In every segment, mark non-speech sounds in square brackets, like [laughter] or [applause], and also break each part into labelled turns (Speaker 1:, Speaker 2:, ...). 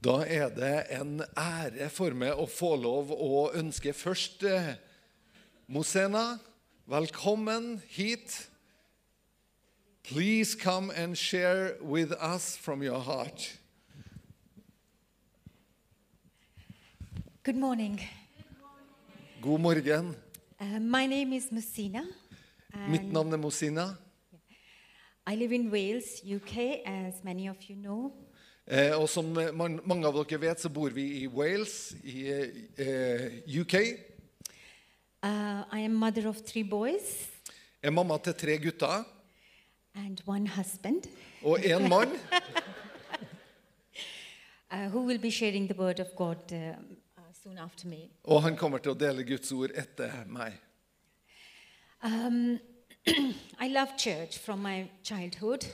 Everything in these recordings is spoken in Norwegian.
Speaker 1: Da er det en ære for meg å få lov å ønske først eh, Mosena velkommen hit. Please come and share with us from your heart.
Speaker 2: Good morning.
Speaker 1: God morgen.
Speaker 2: Uh, my name is Messina.
Speaker 1: Mitt navn er Mosina.
Speaker 2: I live in Wales, UK, as many of you know.
Speaker 1: Eh, og som man, mange av dere vet, så bor vi i Wales i eh, UK.
Speaker 2: Uh, I am mother of three boys
Speaker 1: Er mamma til tre gutter
Speaker 2: and one husband
Speaker 1: og én mann. [laughs]
Speaker 2: uh, who will be sharing the word of God uh, soon after me.
Speaker 1: Og han kommer til å dele Guds ord etter meg.
Speaker 2: Um, [clears throat] I love church from my childhood.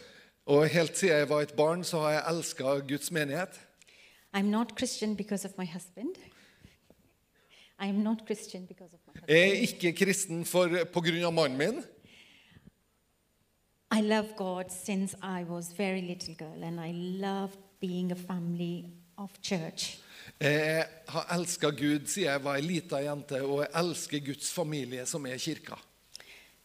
Speaker 1: Og helt siden jeg var et barn, så har jeg elska Guds menighet.
Speaker 2: I'm not Christian because of my husband. I not Christian because of my husband.
Speaker 1: Jeg er ikke kristen for, på grunn av mannen min.
Speaker 2: I love God since I was very little girl, and I loved being a family of church.
Speaker 1: Jeg har elska Gud siden jeg var ei lita jente, og jeg elsker Guds familie, som er kirka.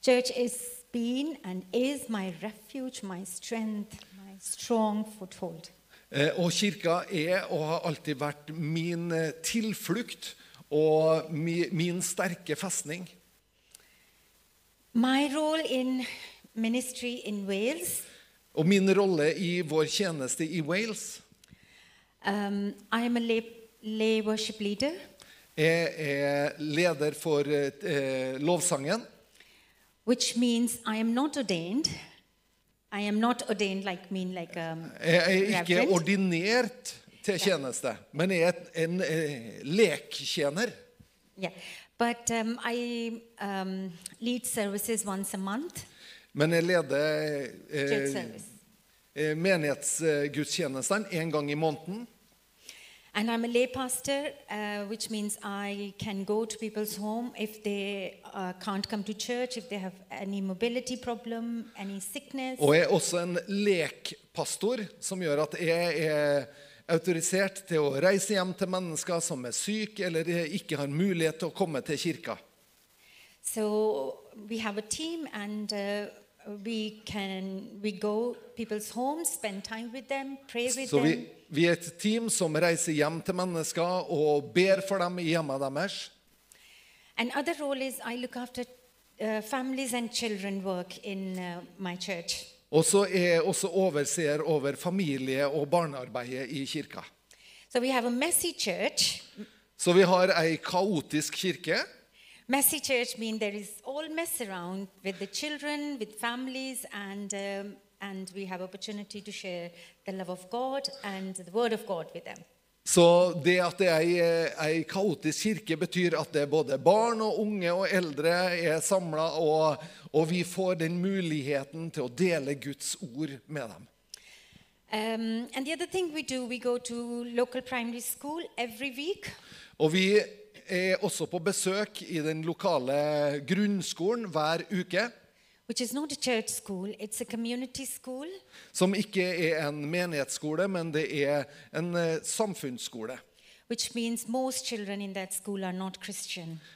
Speaker 2: Church is been and is my refuge, my strength, my strong foothold.
Speaker 1: Eh, Og kirka er og har alltid vært min eh, tilflukt og mi, min sterke festning.
Speaker 2: My role in ministry in Wales,
Speaker 1: Og min rolle i vår tjeneste i Wales
Speaker 2: um, I am a lay, lay worship leader,
Speaker 1: Jeg er leder for uh, lovsangen.
Speaker 2: Which means I am not ordained. I am not ordained like mean like a
Speaker 1: Jeg er ikke
Speaker 2: reverend.
Speaker 1: ordinert til tjeneste, men er en eh, lektjener.
Speaker 2: Yeah, but um, I um, lead services once a month,
Speaker 1: Men jeg leder
Speaker 2: church
Speaker 1: eh,
Speaker 2: service.
Speaker 1: eh, menighetsgudstjenestene en gang i måneden.
Speaker 2: And I'm a lay pastor, uh, which means I can go to people's home if they uh, can't come to church, if they have any mobility problem, any sickness.
Speaker 1: Og jeg er også en lekpastor, som gjør at jeg er autorisert til å reise hjem til mennesker som er syke eller ikke har mulighet til å komme til kirka.
Speaker 2: So we have a team, and uh, we can we go people's homes, spend time with them, pray with
Speaker 1: Så vi,
Speaker 2: them,
Speaker 1: vi er et team som reiser hjem til mennesker og ber for dem i hjemmet deres.
Speaker 2: Another role is I look after uh, families and children work in uh, my church.
Speaker 1: Og så er jeg også overseer over familie- og barnearbeidet i kirka.
Speaker 2: So we have a messy church.
Speaker 1: Så vi har ei kaotisk kirke.
Speaker 2: Messy church means there is all mess around with the children, with families, and um, and we have opportunity to share the love of God and the word of God with them.
Speaker 1: Så det at det er ei, ei kaotisk kirke, betyr at det er både barn og unge og eldre er samla, og, og vi får den muligheten til å dele Guds ord med dem.
Speaker 2: Um, and the other thing we do, we go to local primary school every week.
Speaker 1: Og vi er også på besøk i den lokale grunnskolen hver uke.
Speaker 2: School.
Speaker 1: Som ikke er en menighetsskole, men det er en eh, samfunnsskole.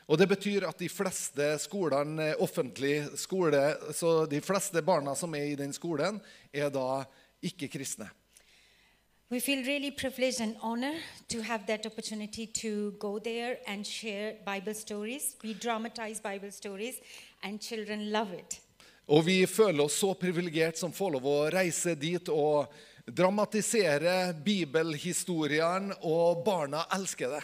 Speaker 1: Og Det betyr at de fleste skolene, er offentlig skole, så de fleste barna som er i den skolen, er da ikke kristne.
Speaker 2: We feel really privileged and honored to have that opportunity to go there and share Bible stories. We dramatize Bible stories, and children love it.
Speaker 1: Og vi føler oss så privilegert som får lov å reise dit og dramatisere bibelhistorien, og barna elsker det.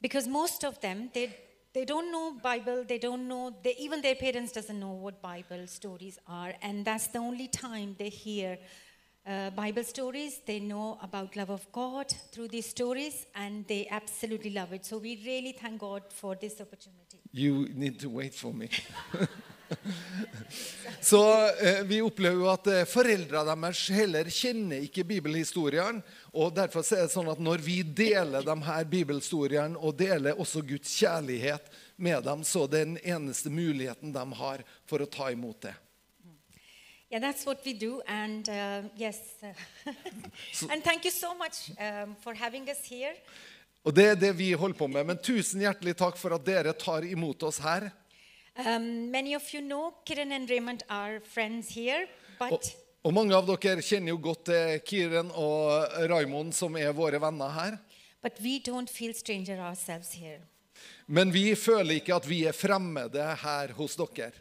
Speaker 2: Because most of them, they, they don't know Bible, they don't know, they, even their parents doesn't know what Bible stories are. And that's the only time they hear uh, Bible stories. They know about love of God through these stories, and they absolutely love it. So we really thank God for this opportunity.
Speaker 1: You need to wait for me. [laughs] Så eh, vi opplever jo at eh, foreldrene deres heller kjenner ikke bibelhistorien. Og derfor er det sånn at når vi deler de her bibelhistoriene og deler også Guds kjærlighet med dem, så er det den eneste muligheten de har for å ta imot det.
Speaker 2: Yeah, that's what we do. And uh, yes, [laughs] and thank you so much um, for having us here.
Speaker 1: Og det er det vi holder på med. Men tusen hjertelig takk for at dere tar imot oss her.
Speaker 2: Um, many of you know Kiran and Raymond are friends here, but
Speaker 1: og mange av dere kjenner jo godt til Kiran og Raymond, som er våre venner her.
Speaker 2: but we don't feel stranger ourselves here
Speaker 1: Men vi føler ikke at vi er fremmede her hos dere.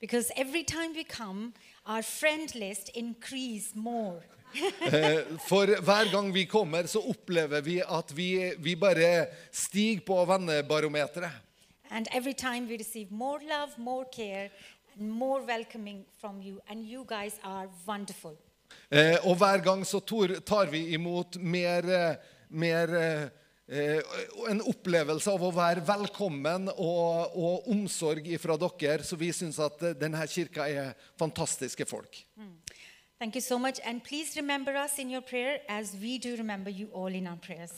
Speaker 2: because every time we come, our friend list increase more. [laughs]
Speaker 1: Eh, For hver gang vi kommer, så opplever vi at vi, vi bare stiger på vennebarometeret.
Speaker 2: And every time we receive more love, more care, and more welcoming from you. And you guys are wonderful.
Speaker 1: Eh, Og hver gang så tar vi imot mer, eh, mer En opplevelse av å være velkommen og, og omsorg fra dere. Så vi syns at eh, denne kirka er fantastiske folk.
Speaker 2: Thank you so much. And please remember us in your prayer as we do remember you all in our prayers.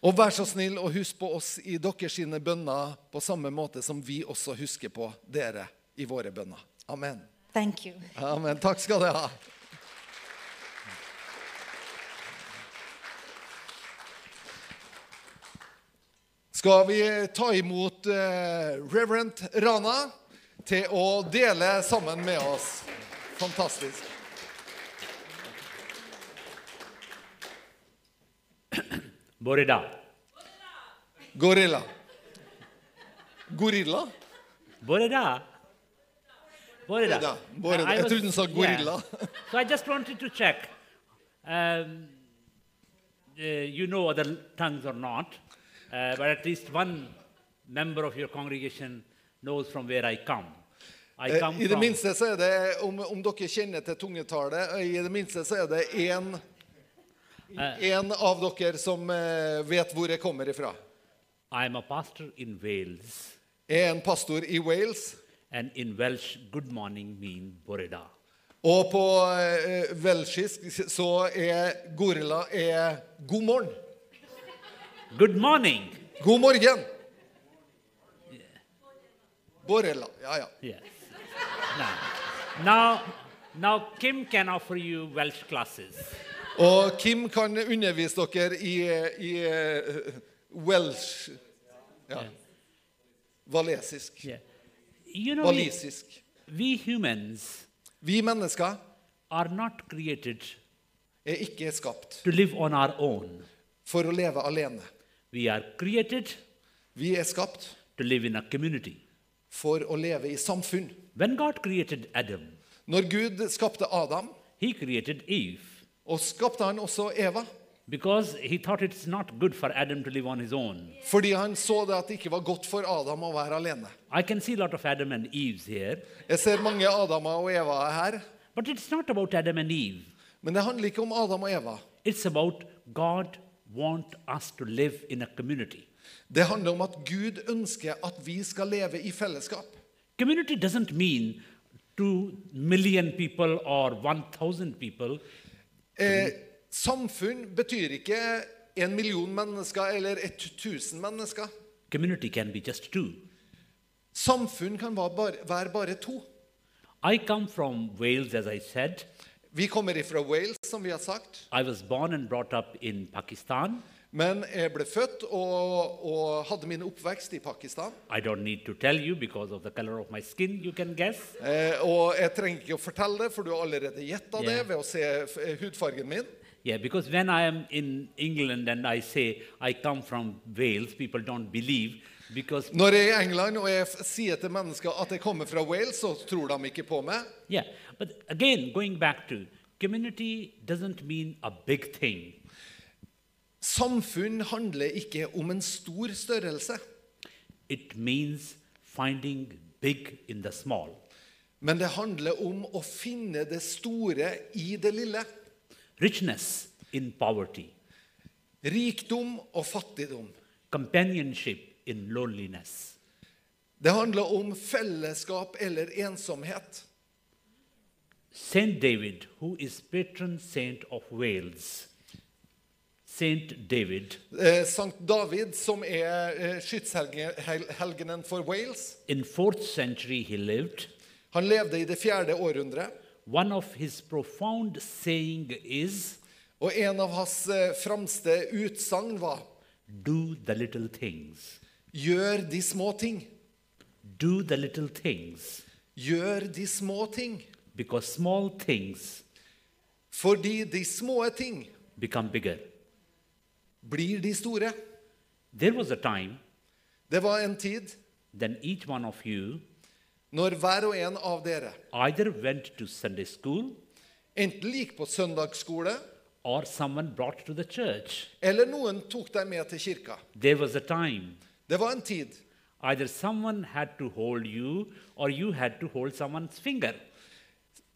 Speaker 1: Og vær så snill og husk på oss i deres sine bønner på samme måte som vi også husker på dere i våre bønner. Amen.
Speaker 2: Thank you.
Speaker 1: Amen. Takk skal dere ha. Skal vi ta imot eh, Reverend Rana til å dele sammen med oss? Fantastisk.
Speaker 3: Borida.
Speaker 1: Gorilla. Gorilla?
Speaker 3: Borida. Borida.
Speaker 1: Borida.
Speaker 3: I
Speaker 1: Jeg
Speaker 3: was-
Speaker 1: trodde den sa gorilla.
Speaker 3: Yeah. [laughs] So I just wanted to check. Um, uh, you know other tongues or not, uh, but at least one member of your congregation knows from where I come. I
Speaker 1: Eh,
Speaker 3: come
Speaker 1: I det minste så er det, om, om dere kjenner til tungetallet, eh, i det minste så er det én en av dere som vet hvor jeg kommer ifra.
Speaker 3: I'm a pastor in Wales,
Speaker 1: Jeg er en pastor i Wales,
Speaker 3: and in Welsh, good morning mean boreda.
Speaker 1: og på uh, welsisk så er gorilla er god morgen.
Speaker 3: Good morning.
Speaker 1: God morgen! Borrella. Ja, ja.
Speaker 3: Yes. now, now, now, Kim can offer you Welsh classes.
Speaker 1: Og Kim kan undervise dere i, i uh, welsh ja. Valesisk.
Speaker 3: Yeah. You know, we, we humans
Speaker 1: Vi mennesker
Speaker 3: are not created
Speaker 1: er ikke skapt
Speaker 3: to live on our own.
Speaker 1: for å leve alene.
Speaker 3: We are created
Speaker 1: Vi er skapt
Speaker 3: to live in a
Speaker 1: for å leve i samfunn.
Speaker 3: When God Adam,
Speaker 1: Når Gud skapte Adam,
Speaker 3: he Eve
Speaker 1: og skapte han også Eva,
Speaker 3: because he thought it's not good for Adam to live on his own.
Speaker 1: fordi han så det at det ikke var godt for Adam å være alene.
Speaker 3: I can see a lot of Adam and here,
Speaker 1: Jeg ser mange Adamer og Eva her,
Speaker 3: but it's not about Adam and Eve.
Speaker 1: men det handler ikke om Adam og Eva.
Speaker 3: It's about God want us to live in a community.
Speaker 1: Det handler om at Gud ønsker at vi skal leve i fellesskap.
Speaker 3: Community doesn't mean two million people or 1,000 people.
Speaker 1: Eh, samfunn betyr ikke en million mennesker eller 1000 mennesker.
Speaker 3: Community can be just two.
Speaker 1: Samfunn kan være bare, være bare to.
Speaker 3: I come from Wales, as I said.
Speaker 1: Vi kommer fra Wales, som vi har sagt.
Speaker 3: I was born and brought up in Pakistan.
Speaker 1: Men jeg ble født og, og hadde min oppvekst i Pakistan.
Speaker 3: I don't need to tell you because of the color of my skin, you can guess.
Speaker 1: Eh, og jeg trenger ikke å fortelle det, for du har allerede gjetta det ved å se eh, hudfargen min.
Speaker 3: Yeah, because when I am in England and I say I come from Wales, people don't believe because,
Speaker 1: Når jeg er i England og jeg sier til mennesker at jeg kommer fra Wales, så tror de ikke på meg.
Speaker 3: yeah. But again, going back to community doesn't mean a big thing.
Speaker 1: Samfunn handler ikke om en stor størrelse,
Speaker 3: It means finding big in the small.
Speaker 1: men det handler om å finne det store i det lille.
Speaker 3: Richness in poverty.
Speaker 1: Rikdom og fattigdom.
Speaker 3: Companionship in loneliness.
Speaker 1: Det handler om fellesskap eller ensomhet.
Speaker 3: Saint David, who is patron saint of Wales, Saint David,
Speaker 1: Eh, Sankt David, som er eh, skytshelgenen for Wales,
Speaker 3: in 4th century he lived,
Speaker 1: han levde i det fjerde århundret.
Speaker 3: one of his profound saying is,
Speaker 1: Og en av hans eh, fremste utsagn var
Speaker 3: do the little things.
Speaker 1: Gjør de små ting.
Speaker 3: Do the little things.
Speaker 1: Gjør de små ting.
Speaker 3: Because small things
Speaker 1: Fordi de små ting
Speaker 3: become bigger.
Speaker 1: blir de store.
Speaker 3: There was a time
Speaker 1: Det var en tid
Speaker 3: then each one of you
Speaker 1: når hver og en av dere
Speaker 3: either went to Sunday school
Speaker 1: enten gikk på søndagsskole,
Speaker 3: or someone brought to the church.
Speaker 1: eller noen tok deg med til kirka.
Speaker 3: There was a time
Speaker 1: Det var en tid.
Speaker 3: either someone had to hold you or you had to hold someone's finger.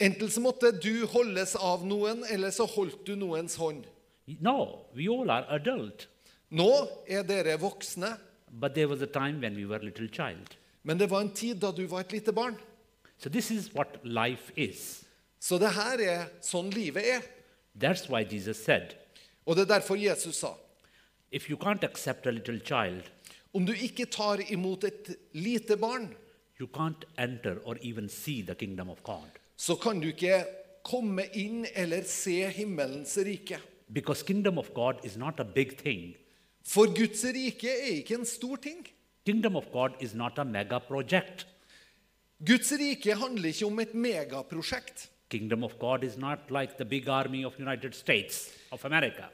Speaker 1: Enten så måtte du holdes av noen, eller så holdt du noens hånd.
Speaker 3: No, we all are adult.
Speaker 1: Nå er dere voksne,
Speaker 3: But there was a time when we were little child.
Speaker 1: men det var en tid da du var et lite barn.
Speaker 3: So this is what life is.
Speaker 1: Så det her er sånn livet er.
Speaker 3: That's why Jesus said,
Speaker 1: Og det er derfor Jesus sa
Speaker 3: if you can't accept a little child,
Speaker 1: om du ikke tar imot et lite barn,
Speaker 3: you can't enter or even see the kingdom of God.
Speaker 1: så kan du ikke komme inn eller se himmelens rike.
Speaker 3: Because kingdom of God is not a big thing.
Speaker 1: For Guds rike er ikke en stor ting.
Speaker 3: Kingdom of God is not a mega project.
Speaker 1: Guds rike handler ikke om et megaprosjekt.
Speaker 3: Kingdom of God is not like the big army of United States of America.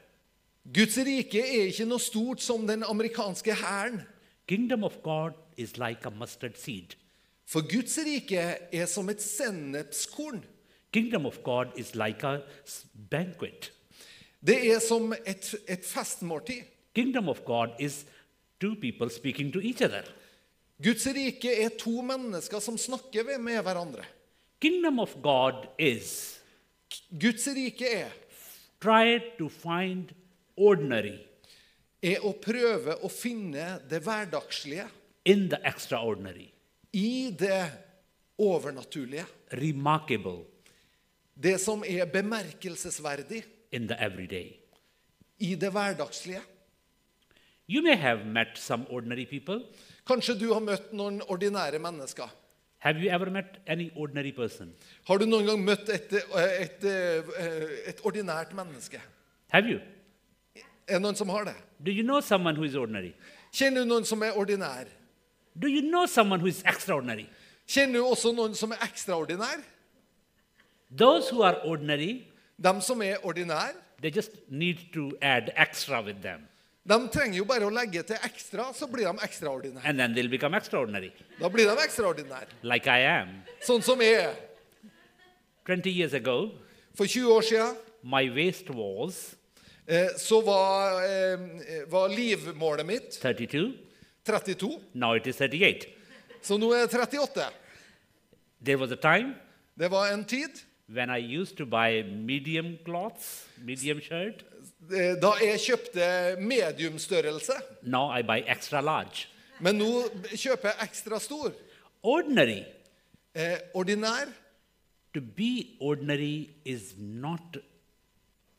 Speaker 1: Guds rike er ikke noe stort som den amerikanske hæren.
Speaker 3: Kingdom of God is like a mustard seed.
Speaker 1: For Guds rike er som et sennepskorn.
Speaker 3: Kingdom of God is like a banquet.
Speaker 1: Det er som et, et festmåltid.
Speaker 3: Kingdom of God is two people speaking to each other.
Speaker 1: Guds rike er to mennesker som snakker med hverandre.
Speaker 3: Kingdom of God is
Speaker 1: Guds rike er,
Speaker 3: try to find ordinary
Speaker 1: er å prøve å finne det hverdagslige
Speaker 3: in the extraordinary,
Speaker 1: i det overnaturlige.
Speaker 3: remarkable
Speaker 1: Det som er bemerkelsesverdig
Speaker 3: in the everyday.
Speaker 1: i det hverdagslige.
Speaker 3: You may have met some ordinary people.
Speaker 1: Kanskje du har møtt noen ordinære mennesker.
Speaker 3: Have you ever met any ordinary person?
Speaker 1: Har du noen gang møtt et, et, et, eh, et ordinært menneske?
Speaker 3: Have you?
Speaker 1: Er det noen som har det?
Speaker 3: Do you know someone who is ordinary?
Speaker 1: Kjenner du noen som er ordinær?
Speaker 3: Do you know someone who is extraordinary?
Speaker 1: Kjenner du også noen som er ekstraordinær?
Speaker 3: Those who are ordinary,
Speaker 1: De som er ordinær,
Speaker 3: they just need to add extra with them,
Speaker 1: de trenger jo bare å legge til ekstra, så blir de ekstraordinære.
Speaker 3: and then they'll become extraordinary,
Speaker 1: Da blir de ekstraordinære.
Speaker 3: like I am.
Speaker 1: Sånn som jeg er.
Speaker 3: 20 years ago,
Speaker 1: For 20 år siden
Speaker 3: my waist was
Speaker 1: så var, eh, var livmålet mitt
Speaker 3: 32,
Speaker 1: 32,
Speaker 3: now it is 38.
Speaker 1: så nå er jeg 38.
Speaker 3: There was a time
Speaker 1: Det var en tid
Speaker 3: when I used to buy medium clothes, medium shirt.
Speaker 1: eh, da jeg kjøpte mediumstørrelse,
Speaker 3: Now I buy extra large.
Speaker 1: men nå kjøper jeg ekstra stor.
Speaker 3: Ordinary.
Speaker 1: Eh, ordinær
Speaker 3: To be ordinary is not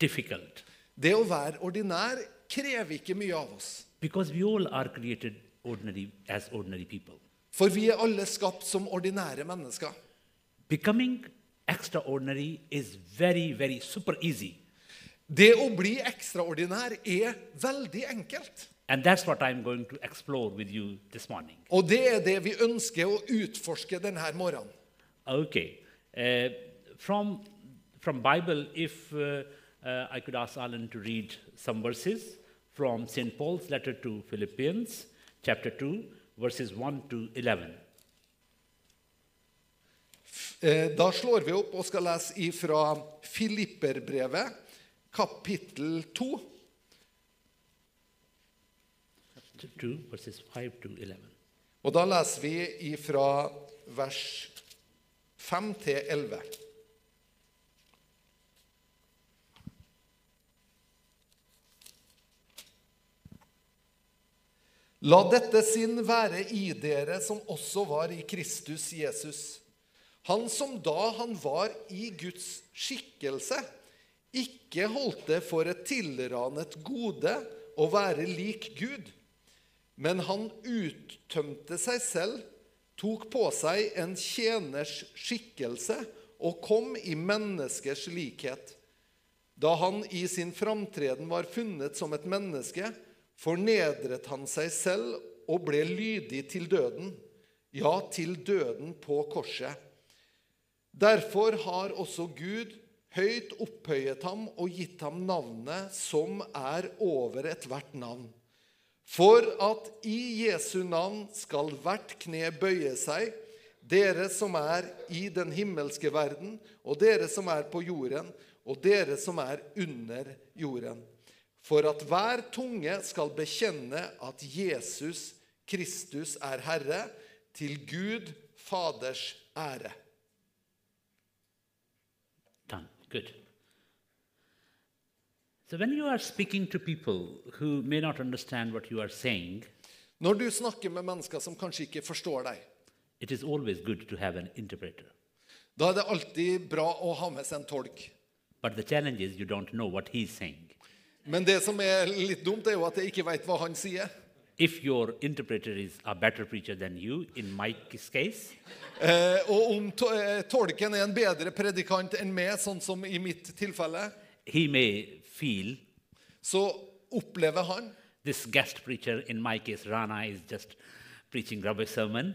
Speaker 3: difficult
Speaker 1: Det å være ordinær krever ikke mye av oss.
Speaker 3: because we all are created ordinary as ordinary people.
Speaker 1: For vi er alle skapt som ordinære mennesker.
Speaker 3: Becoming extraordinary is very, very super easy.
Speaker 1: Det å bli ekstraordinær er veldig enkelt.
Speaker 3: And that's what I'm going to explore with you this morning.
Speaker 1: Og det er det vi ønsker å utforske denne morgenen.
Speaker 3: Okay. Uh, from, from Bible, if uh, uh, I could ask Alan to read some verses from St. Paul's letter to Philippians, chapter 2, verses 1 to 11.
Speaker 1: Eh, Da slår vi opp og skal lese ifra Filipperbrevet, kapittel 2.
Speaker 3: Chapter 2, verses 5 to 11.
Speaker 1: Og da leser vi ifra vers 5 til 11. La dette sinn være i dere som også var i Kristus Jesus. Han som da han var i Guds skikkelse, ikke holdt det for et tilranet gode å være lik Gud, men han uttømte seg selv, tok på seg en tjeners skikkelse og kom i menneskers likhet. Da han i sin framtreden var funnet som et menneske, fornedret han seg selv og ble lydig til døden, ja, til døden på korset. Derfor har også Gud høyt opphøyet ham og gitt ham navnet som er over ethvert navn. For at i Jesu navn skal hvert kne bøye seg, dere som er i den himmelske verden, og dere som er på jorden, og dere som er under jorden. For at hver tunge skal bekjenne at Jesus Kristus er Herre, til Gud Faders ære.
Speaker 3: Done. Good. So when you are speaking to people who may not understand what you are saying,
Speaker 1: Når du snakker med mennesker som kanskje ikke forstår deg,
Speaker 3: it is always good to have an interpreter.
Speaker 1: da er det alltid bra å ha med seg en tolk.
Speaker 3: But the challenge is you don't know what he's saying.
Speaker 1: Men det som er litt dumt, er jo at jeg ikke veit hva han sier.
Speaker 3: If your interpreter is a better preacher than you, in Mike's case,
Speaker 1: Eh, og om to eh, tolken er en bedre predikant enn meg, sånn som i mitt tilfelle,
Speaker 3: he may feel
Speaker 1: så opplever han
Speaker 3: this guest preacher, in my case, Rana, is just preaching rubbish sermon.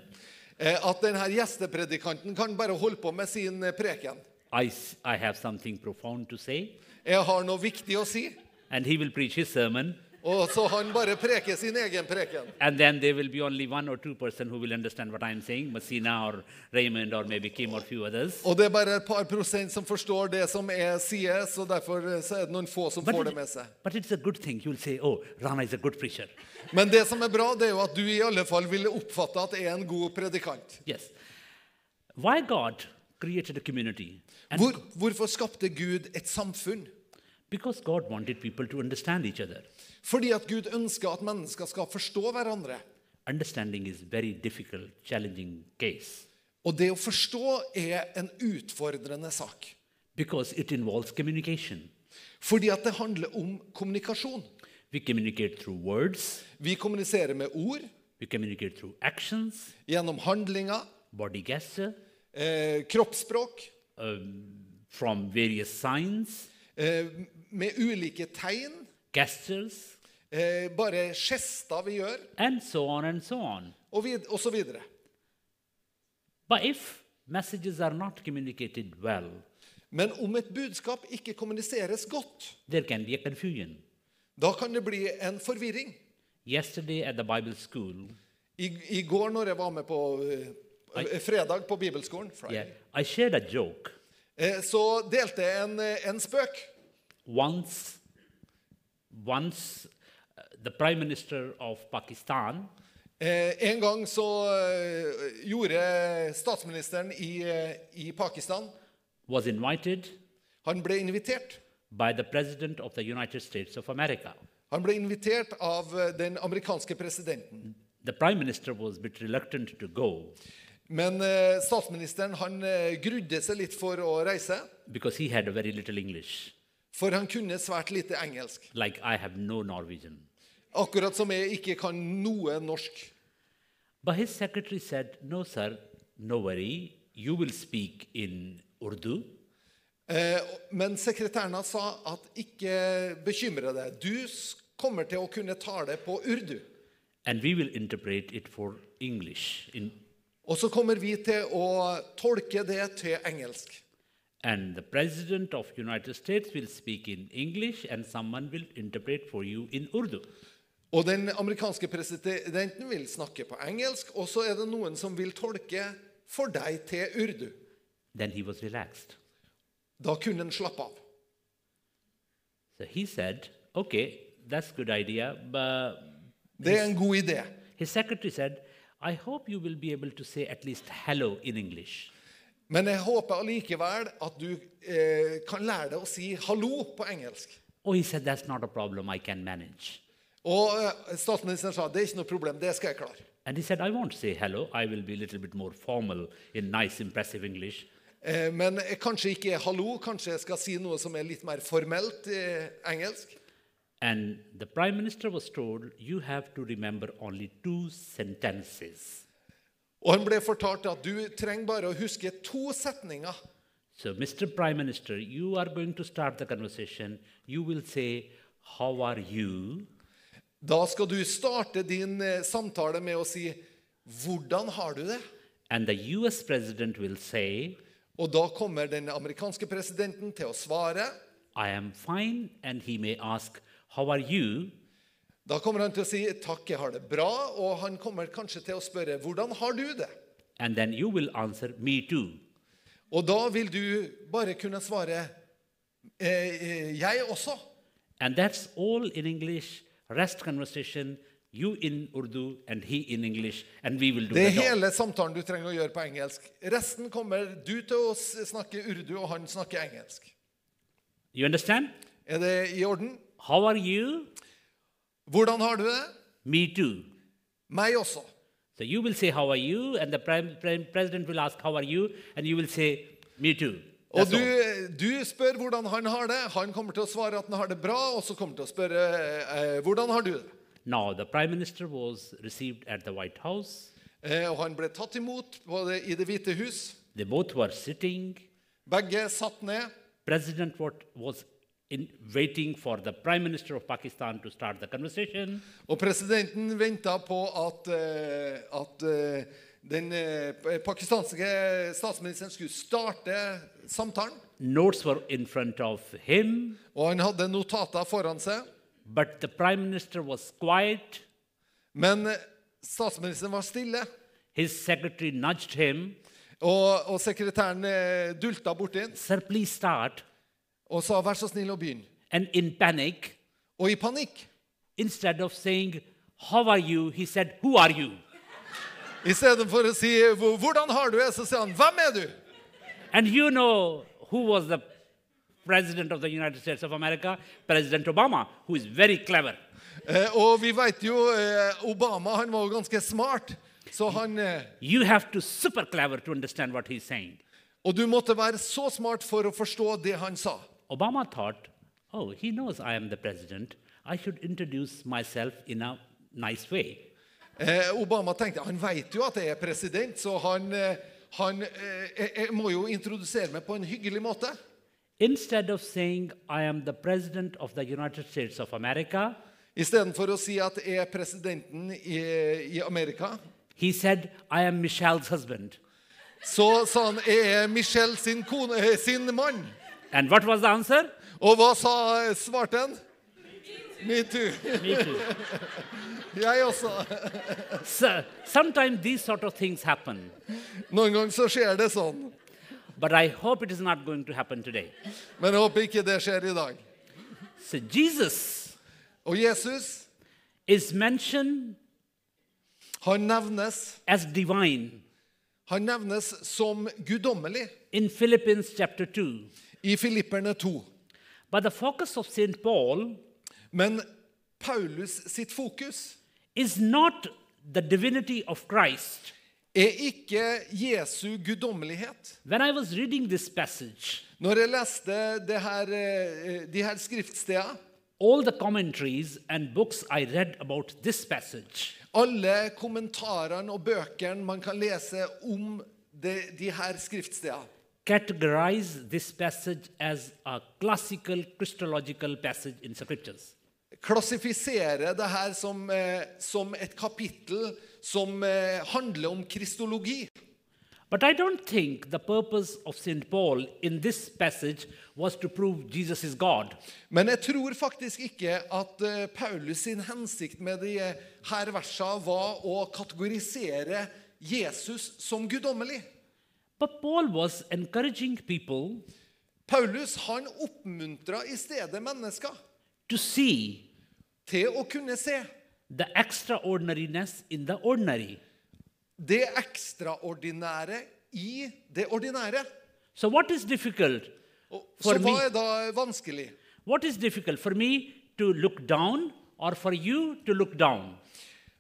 Speaker 1: eh, at denne gjestepredikanten kan bare holde på med sin preken.
Speaker 3: I, s- I have something profound to say,
Speaker 1: Jeg har noe viktig å si,
Speaker 3: and he will preach his sermon,
Speaker 1: og så han bare preker sin egen preken.
Speaker 3: and then there will be only one or two person who will understand what I'm saying, Messina or Raymond or maybe Kim or few others.
Speaker 1: Og det er bare et par prosent som forstår det som er sier, så derfor eh, så er det noen få som
Speaker 3: But,
Speaker 1: får
Speaker 3: it-
Speaker 1: det med seg.
Speaker 3: but it's a good thing. You'll say, oh, Rana is a good preacher.
Speaker 1: Men det som er bra, det er jo at du i alle fall vil oppfatte at er en god predikant.
Speaker 3: Yes. Why God created a community? And
Speaker 1: Hvor, hvorfor skapte Gud et samfunn?
Speaker 3: Because God wanted people to understand each other.
Speaker 1: Fordi at Gud ønsker at mennesker skal forstå hverandre.
Speaker 3: Understanding is very difficult, challenging case
Speaker 1: Og det å forstå er en utfordrende sak.
Speaker 3: because it involves communication.
Speaker 1: Fordi at det handler om kommunikasjon.
Speaker 3: We communicate through words,
Speaker 1: Vi kommuniserer med ord,
Speaker 3: we communicate through actions,
Speaker 1: gjennom handlinger,
Speaker 3: body gesture,
Speaker 1: eh, kroppsspråk,
Speaker 3: um, from various signs,
Speaker 1: eh, med ulike tegn,
Speaker 3: gestures,
Speaker 1: eh, bare gester vi gjør,
Speaker 3: and so on and so on.
Speaker 1: og, vid og så videre.
Speaker 3: But if messages are not communicated well,
Speaker 1: Men om et budskap ikke kommuniseres godt,
Speaker 3: there can be a confusion.
Speaker 1: da kan det bli en forvirring.
Speaker 3: Yesterday at the Bible school,
Speaker 1: I, i går når jeg var med på eh, fredag på bibelskolen, Friday,
Speaker 3: yeah, I shared a joke.
Speaker 1: eh, så delte jeg en, eh, en spøk.
Speaker 3: Once, once uh, the Prime Minister of Pakistan
Speaker 1: Eh, en gang så eh, gjorde statsministeren i, eh, i Pakistan
Speaker 3: was invited
Speaker 1: Han ble invitert.
Speaker 3: by the President of the United States of America.
Speaker 1: Han ble invitert av eh, den amerikanske presidenten.
Speaker 3: The Prime Minister was a bit reluctant to go
Speaker 1: Men statsministeren han grudde seg litt for å reise,
Speaker 3: because he had very little English,
Speaker 1: for han kunne svært lite engelsk.
Speaker 3: like I have no Norwegian.
Speaker 1: Akkurat som jeg ikke kan noe norsk.
Speaker 3: But his secretary said, No, sir, no worry, you will speak in Urdu.
Speaker 1: Eh, men sekretæren hans sa at ikke bekymre deg. Du kommer til å kunne tale på urdu.
Speaker 3: And we will interpret it for English. In,
Speaker 1: Og så kommer vi til å tolke det til engelsk.
Speaker 3: And the President of United States will speak in English and someone will interpret for you in Urdu.
Speaker 1: Og den amerikanske presidenten vil snakke på engelsk, og så er det noen som vil tolke for deg til urdu.
Speaker 3: Then he was relaxed.
Speaker 1: Da kunne han slappe av.
Speaker 3: So he said, Okay, that's a good idea. But
Speaker 1: Det er en god idé.
Speaker 3: his secretary said, I hope you will be able to say at least hello in English.
Speaker 1: Men jeg håper allikevel at du eh, kan lære deg å si 'hallo' på engelsk.
Speaker 3: Oh, he said, That's not a problem, I can manage.
Speaker 1: Og eh, statsministeren sa det er ikke noe problem, det skal jeg klare.
Speaker 3: And he said, I won't say hello, I will be a little bit more formal in nice, impressive English.
Speaker 1: Eh, men jeg kanskje ikke 'hallo', kanskje jeg skal si noe som er litt mer formelt eh, engelsk.
Speaker 3: And the prime minister was told, You have to remember only two sentences.
Speaker 1: Og han ble fortalt at du trenger bare å huske to setninger.
Speaker 3: So, Mr. Prime Minister, you are going to start the conversation. You will say, How are you?
Speaker 1: Da skal du starte din eh, samtale med å si 'Hvordan har du det?'
Speaker 3: And the US president will say,
Speaker 1: Og da kommer den amerikanske presidenten til å svare.
Speaker 3: I am fine. And he may ask, How are you?
Speaker 1: Da kommer han til å si 'takk, jeg har det bra', og han kommer kanskje til å spørre 'hvordan har du det'?
Speaker 3: And then you will answer, Me too.
Speaker 1: Og da vil du bare kunne svare eh, eh, 'jeg også'.
Speaker 3: And that's all in English. Rest conversation, you in Urdu and he in English, and we will do
Speaker 1: Det er hele samtalen du trenger å gjøre på engelsk. Resten kommer du til å snakke urdu, og han snakker engelsk.
Speaker 3: You understand?
Speaker 1: Er det i orden?
Speaker 3: How are you?
Speaker 1: Hvordan har du det?
Speaker 3: Me too.
Speaker 1: Meg også.
Speaker 3: So you will say, How are you? And the prime, prime president will ask, How are you? And you will say, Me too.
Speaker 1: Og du, du spør hvordan han har det. Han kommer til å svare at han har det bra, og så kommer til å spørre eh, hvordan har du det.
Speaker 3: Now, the prime minister was received at the White House.
Speaker 1: Eh, og han ble tatt imot det, i Det hvite hus.
Speaker 3: They both were sitting.
Speaker 1: Begge satt ned.
Speaker 3: President was in waiting for the prime minister of Pakistan to start the conversation.
Speaker 1: Og presidenten venta på at, eh, at eh, den eh, pakistanske statsministeren skulle starte samtalen.
Speaker 3: Notes were in front of him,
Speaker 1: Og han hadde notater foran seg.
Speaker 3: but the prime minister was quiet.
Speaker 1: Men statsministeren var stille.
Speaker 3: His secretary nudged him.
Speaker 1: Og, og sekretæren dulta borti
Speaker 3: Sir, please start.
Speaker 1: Og sa 'vær så snill å begynne'.
Speaker 3: And in panic,
Speaker 1: Og i panikk,
Speaker 3: instead of saying, How are you? he said, Who are you?
Speaker 1: istedenfor å si 'hvordan har du det', så sier han 'hvem er du'?
Speaker 3: And you know who was the president of the United States of America? President Obama, who is very clever.
Speaker 1: Eh, og vi vet jo eh, Obama han var jo ganske smart. Så han, eh,
Speaker 3: You have to super clever to understand what he's saying.
Speaker 1: og du måtte være så smart for å forstå det han sa.
Speaker 3: Obama thought, oh, he knows I am the president. I should introduce myself in a nice way.
Speaker 1: Eh, Obama tenkte han vet jo at jeg er president, så han, eh, han eh, jeg, jeg må jo introdusere meg på en hyggelig måte.
Speaker 3: Instead of saying, I am the president of the United States of America,
Speaker 1: Istedenfor å si at jeg er presidenten i, i Amerika,
Speaker 3: he said, I am Michelle's husband.
Speaker 1: så sa han jeg er Michelle sin, kone, eh, sin mann.
Speaker 3: And what was the answer?
Speaker 1: Og hva sa svarte han? Me too.
Speaker 3: Me too. [laughs]
Speaker 1: Jeg også.
Speaker 3: so, sometimes these sort of things happen,
Speaker 1: Noen ganger så skjer det sånn.
Speaker 3: but I hope it is not going to happen today.
Speaker 1: Men jeg håper ikke det skjer i dag.
Speaker 3: So, Jesus
Speaker 1: Og Jesus,
Speaker 3: is mentioned
Speaker 1: han nevnes,
Speaker 3: as divine
Speaker 1: han nevnes som guddommelig
Speaker 3: in Philippians chapter 2.
Speaker 1: i Filipperne 2.
Speaker 3: But the focus of St. Paul
Speaker 1: Men Paulus sitt fokus
Speaker 3: is not the divinity of Christ.
Speaker 1: er ikke Jesu guddommelighet.
Speaker 3: When I was reading this passage,
Speaker 1: Når jeg leste det her, eh, de her skriftstedene,
Speaker 3: all the commentaries and books I read about this passage
Speaker 1: alle kommentarene og bøkene man kan lese om de, de her skriftstedene,
Speaker 3: categorize this passage as a classical Christological passage in scriptures.
Speaker 1: Klassifisere det her som, eh, som et kapittel som eh, handler om kristologi.
Speaker 3: But I don't think the purpose of St. Paul in this passage was to prove Jesus is God.
Speaker 1: Men jeg tror faktisk ikke at eh, Paulus sin hensikt med de her versene var å kategorisere Jesus som guddommelig.
Speaker 3: But Paul was encouraging people
Speaker 1: Paulus han oppmuntra i stedet mennesker
Speaker 3: to see
Speaker 1: til å kunne se
Speaker 3: the extraordinariness in the ordinary.
Speaker 1: det ekstraordinære i det ordinære.
Speaker 3: So, what is difficult?
Speaker 1: Og,
Speaker 3: For
Speaker 1: så hva
Speaker 3: me-
Speaker 1: er da vanskelig?
Speaker 3: What is difficult for me to look down or for you to look down?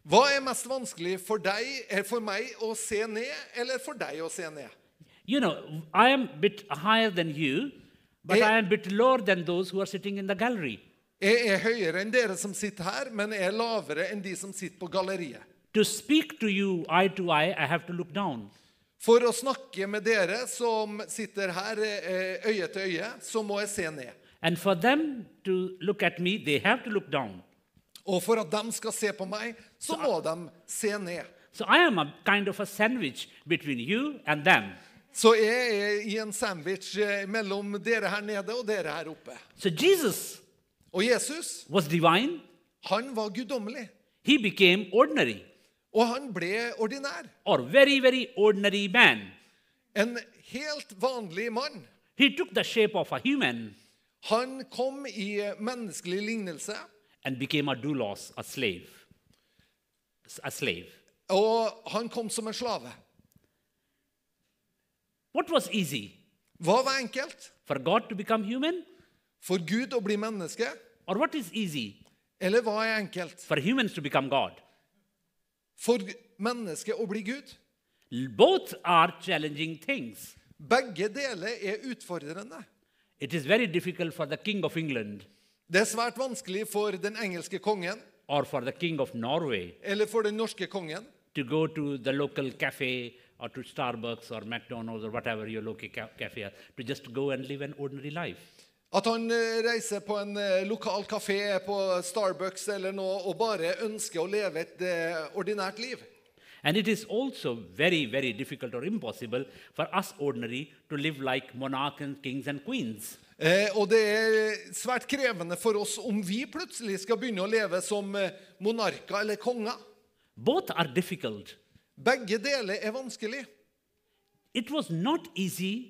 Speaker 1: Hva er mest vanskelig for deg, er for meg å se ned, eller for deg å se ned?
Speaker 3: You know, I am a bit higher than you, but
Speaker 1: Eh-
Speaker 3: I am a bit lower than those who are sitting in the gallery.
Speaker 1: Jeg er høyere enn dere som sitter her, men jeg er lavere enn de som sitter på galleriet.
Speaker 3: To speak to you eye to eye, I have to look down.
Speaker 1: For å snakke med dere som sitter her eh, øye til øye, så må jeg se ned.
Speaker 3: And for them to look at me, they have to look down.
Speaker 1: Og for at de skal se på meg, så må de se ned.
Speaker 3: So I am a kind of a sandwich between you and them.
Speaker 1: Så jeg er i en sandwich eh, mellom dere her nede og dere her oppe.
Speaker 3: So Jesus
Speaker 1: Og Jesus,
Speaker 3: was divine,
Speaker 1: han var guddommelig.
Speaker 3: he became ordinary
Speaker 1: Og han ble ordinær.
Speaker 3: or very, very ordinary man.
Speaker 1: En helt vanlig mann.
Speaker 3: He took the shape of a human
Speaker 1: Han kom i menneskelig lignelse,
Speaker 3: and became a doulos, a slave. A slave.
Speaker 1: og han kom som en slave.
Speaker 3: What was easy?
Speaker 1: Hva var enkelt?
Speaker 3: For God to become human?
Speaker 1: For Gud å bli menneske?
Speaker 3: Or what is easy?
Speaker 1: Eller hva er enkelt?
Speaker 3: For humans to become God?
Speaker 1: For mennesket å bli Gud?
Speaker 3: Both are challenging things.
Speaker 1: Begge deler er utfordrende.
Speaker 3: It is very difficult for the King of England
Speaker 1: Det er svært vanskelig for den engelske kongen
Speaker 3: or for the King of Norway
Speaker 1: eller for den norske kongen
Speaker 3: to go to the local cafe or to Starbucks or McDonald's or whatever your local ca- cafe to just go and live an ordinary life.
Speaker 1: At han eh, reiser på en eh, lokal kafé på Starbucks eller noe og bare ønsker å leve et eh, ordinært liv.
Speaker 3: And it is also very, very difficult or impossible for us ordinary to live like monarchs and kings and queens.
Speaker 1: Eh, og det er svært krevende for oss om vi plutselig skal begynne å leve som monarker eller konger.
Speaker 3: Both are difficult.
Speaker 1: Begge deler er vanskelig.
Speaker 3: It was not easy,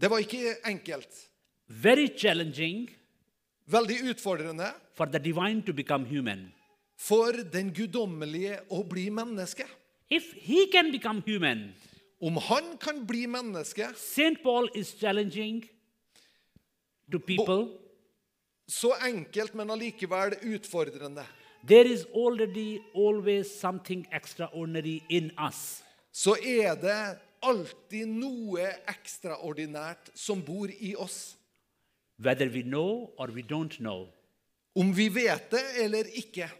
Speaker 1: Det var ikke enkelt.
Speaker 3: very challenging
Speaker 1: Veldig utfordrende
Speaker 3: for the divine to become human.
Speaker 1: for den guddommelige å bli menneske.
Speaker 3: If he can become human,
Speaker 1: Om han kan bli menneske,
Speaker 3: St. Paul is challenging to people.
Speaker 1: så enkelt, men allikevel utfordrende,
Speaker 3: There is already always something extraordinary in us.
Speaker 1: så er det alltid noe ekstraordinært som bor i oss.
Speaker 3: Whether we know or we don't know.
Speaker 1: Om vi vet det eller ikke.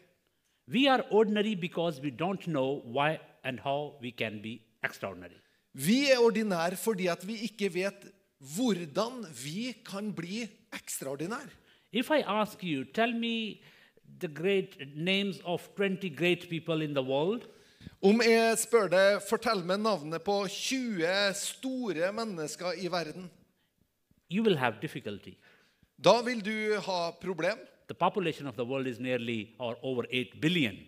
Speaker 3: We are ordinary because we don't know why and how we can be extraordinary.
Speaker 1: Vi er ordinære fordi at vi ikke vet hvordan vi kan bli ekstraordinære.
Speaker 3: If I ask you, tell me the great names of 20 great people in the world,
Speaker 1: Om jeg spør deg, fortell meg navnet på 20 store mennesker i verden.
Speaker 3: you will have difficulty.
Speaker 1: Da vil du ha problem.
Speaker 3: The population of the world is nearly or over 8 billion.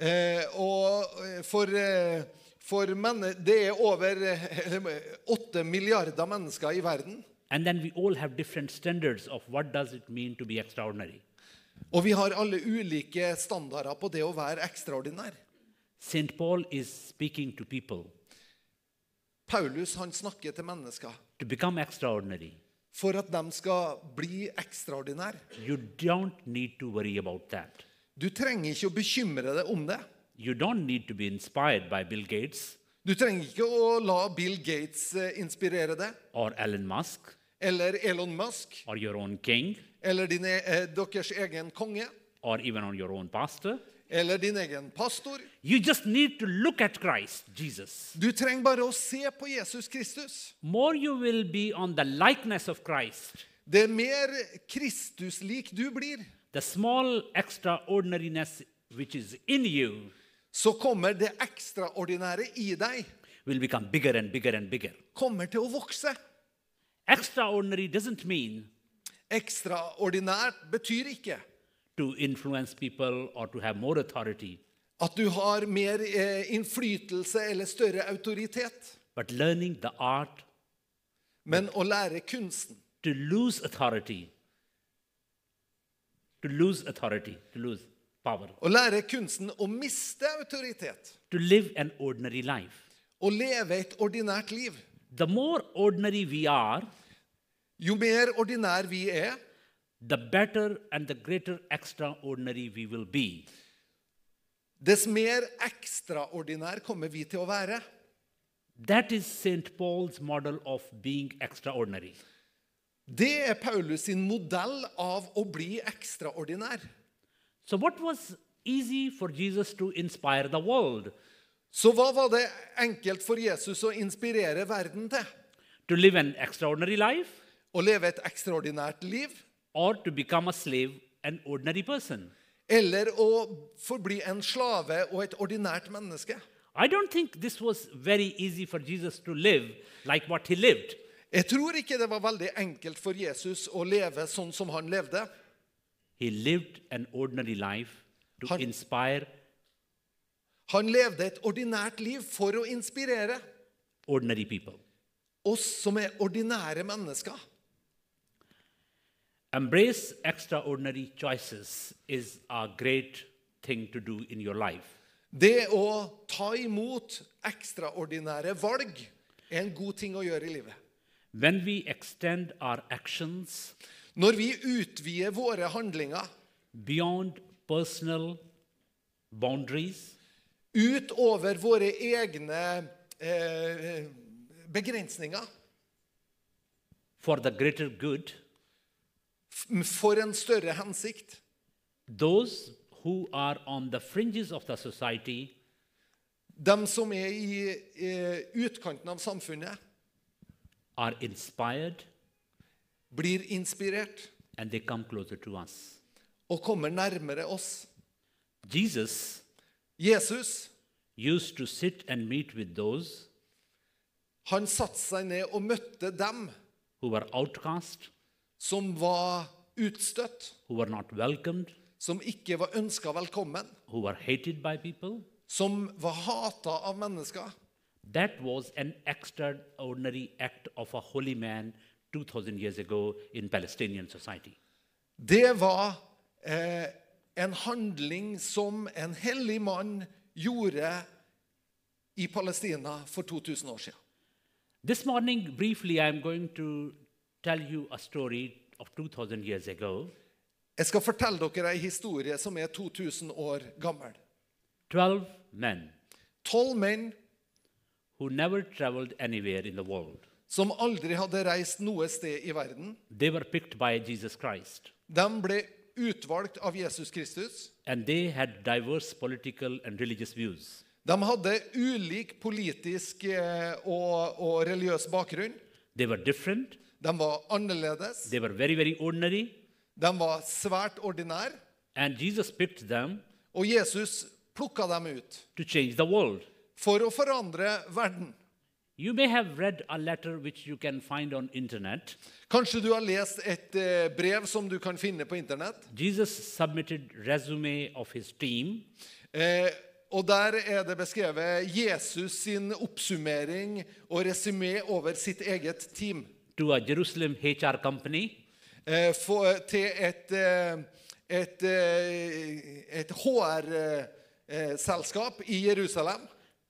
Speaker 1: Eh, og eh, for, eh, for det er over eh, 8 milliarder mennesker i verden.
Speaker 3: And then we all have different standards of what does it mean to be extraordinary.
Speaker 1: Og vi har alle ulike standarder på det å være ekstraordinær.
Speaker 3: St. Paul is speaking to people
Speaker 1: Paulus han snakker til mennesker
Speaker 3: to become extraordinary.
Speaker 1: for at de skal bli ekstraordinære.
Speaker 3: You don't need to worry about that.
Speaker 1: Du trenger ikke å bekymre deg om det.
Speaker 3: You don't need to be inspired by Bill Gates
Speaker 1: Du trenger ikke å la Bill Gates eh, inspirere deg,
Speaker 3: or Elon Musk
Speaker 1: eller Elon Musk,
Speaker 3: or your own king
Speaker 1: eller din, eh, deres egen konge,
Speaker 3: or even on your own pastor.
Speaker 1: eller din egen pastor.
Speaker 3: You just need to look at Christ, Jesus.
Speaker 1: Du trenger bare å se på Jesus Kristus.
Speaker 3: More you will be on the likeness of Christ.
Speaker 1: Det er mer Kristuslik du blir,
Speaker 3: The small extraordinariness which is in you
Speaker 1: så kommer det ekstraordinære i deg
Speaker 3: will become bigger and bigger and bigger.
Speaker 1: kommer til å vokse.
Speaker 3: Extraordinary doesn't mean
Speaker 1: Ekstraordinært betyr ikke
Speaker 3: to influence people or to have more authority,
Speaker 1: at du har mer eh, innflytelse eller større autoritet,
Speaker 3: but learning the art
Speaker 1: men å lære kunsten.
Speaker 3: to lose authority. To lose authority, to lose power.
Speaker 1: Å lære kunsten å miste autoritet.
Speaker 3: To live an ordinary life.
Speaker 1: Å leve et ordinært liv.
Speaker 3: The more ordinary we are,
Speaker 1: Jo mer ordinær vi er,
Speaker 3: the better and the greater extraordinary we will be.
Speaker 1: dess mer ekstraordinær kommer vi til å være.
Speaker 3: That is St. Paul's model of being extraordinary.
Speaker 1: Det er Paulus sin modell av å bli ekstraordinær.
Speaker 3: So, what was easy for Jesus to inspire the world?
Speaker 1: Så hva var det enkelt for Jesus å inspirere verden til?
Speaker 3: To live an extraordinary life
Speaker 1: Å leve et ekstraordinært liv?
Speaker 3: or to become a slave, an ordinary person?
Speaker 1: Eller å forbli en slave og et ordinært menneske?
Speaker 3: I don't think this was very easy for Jesus to live like what he lived.
Speaker 1: Jeg tror ikke det var veldig enkelt for Jesus å leve sånn som han levde.
Speaker 3: He lived an ordinary life to
Speaker 1: Han-
Speaker 3: inspire
Speaker 1: Han levde et ordinært liv for å inspirere
Speaker 3: ordinary people.
Speaker 1: oss som er ordinære mennesker.
Speaker 3: Embrace extraordinary choices is a great thing to do in your life.
Speaker 1: Det å ta imot ekstraordinære valg er en god ting å gjøre i livet.
Speaker 3: When we extend our actions
Speaker 1: Når vi utvider våre handlinger
Speaker 3: beyond personal boundaries,
Speaker 1: utover våre egne eh, begrensninger
Speaker 3: for the greater good,
Speaker 1: for en større hensikt,
Speaker 3: those who are on the fringes of the society
Speaker 1: de som er i eh, utkanten av samfunnet,
Speaker 3: are inspired
Speaker 1: blir inspirert
Speaker 3: and they come closer to us.
Speaker 1: og kommer nærmere oss.
Speaker 3: Jesus
Speaker 1: Jesus
Speaker 3: used to sit and meet with those
Speaker 1: han satte seg ned og møtte dem
Speaker 3: who were outcast,
Speaker 1: som var utstøtt,
Speaker 3: who were not welcomed,
Speaker 1: som ikke var ønska velkommen,
Speaker 3: who were hated by people.
Speaker 1: som var hata av mennesker.
Speaker 3: That was an extraordinary act of a holy man 2000 years ago in Palestinian society.
Speaker 1: Det var eh, en handling som en hellig mann gjorde i Palestina for 2000 år siden.
Speaker 3: This morning, briefly, I'm going to tell you a story of 2000 years ago.
Speaker 1: Jeg skal fortelle dere ei historie som er 2000 år gammel.
Speaker 3: 12 men
Speaker 1: Tolv menn
Speaker 3: who never traveled anywhere in the world.
Speaker 1: som aldri hadde reist noe sted i verden.
Speaker 3: They were picked by Jesus Christ.
Speaker 1: De ble utvalgt av Jesus Kristus.
Speaker 3: And they had diverse political and religious views.
Speaker 1: De hadde ulik politisk eh, og, og religiøs bakgrunn.
Speaker 3: They were different,
Speaker 1: De var annerledes.
Speaker 3: they were very, very ordinary.
Speaker 1: De var svært ordinære.
Speaker 3: And Jesus picked them
Speaker 1: Og Jesus plukka dem ut
Speaker 3: to change the world.
Speaker 1: for å forandre verden.
Speaker 3: You may have read a letter which you can find on internet.
Speaker 1: Kanskje du har lest et eh, brev som du kan finne på internett.
Speaker 3: Jesus submitted resume of his team
Speaker 1: Eh, og Der er det beskrevet Jesus sin oppsummering og resymé over sitt eget team.
Speaker 3: To a Jerusalem HR company
Speaker 1: Eh, for, til et, eh, et, eh, et HR-selskap i Jerusalem.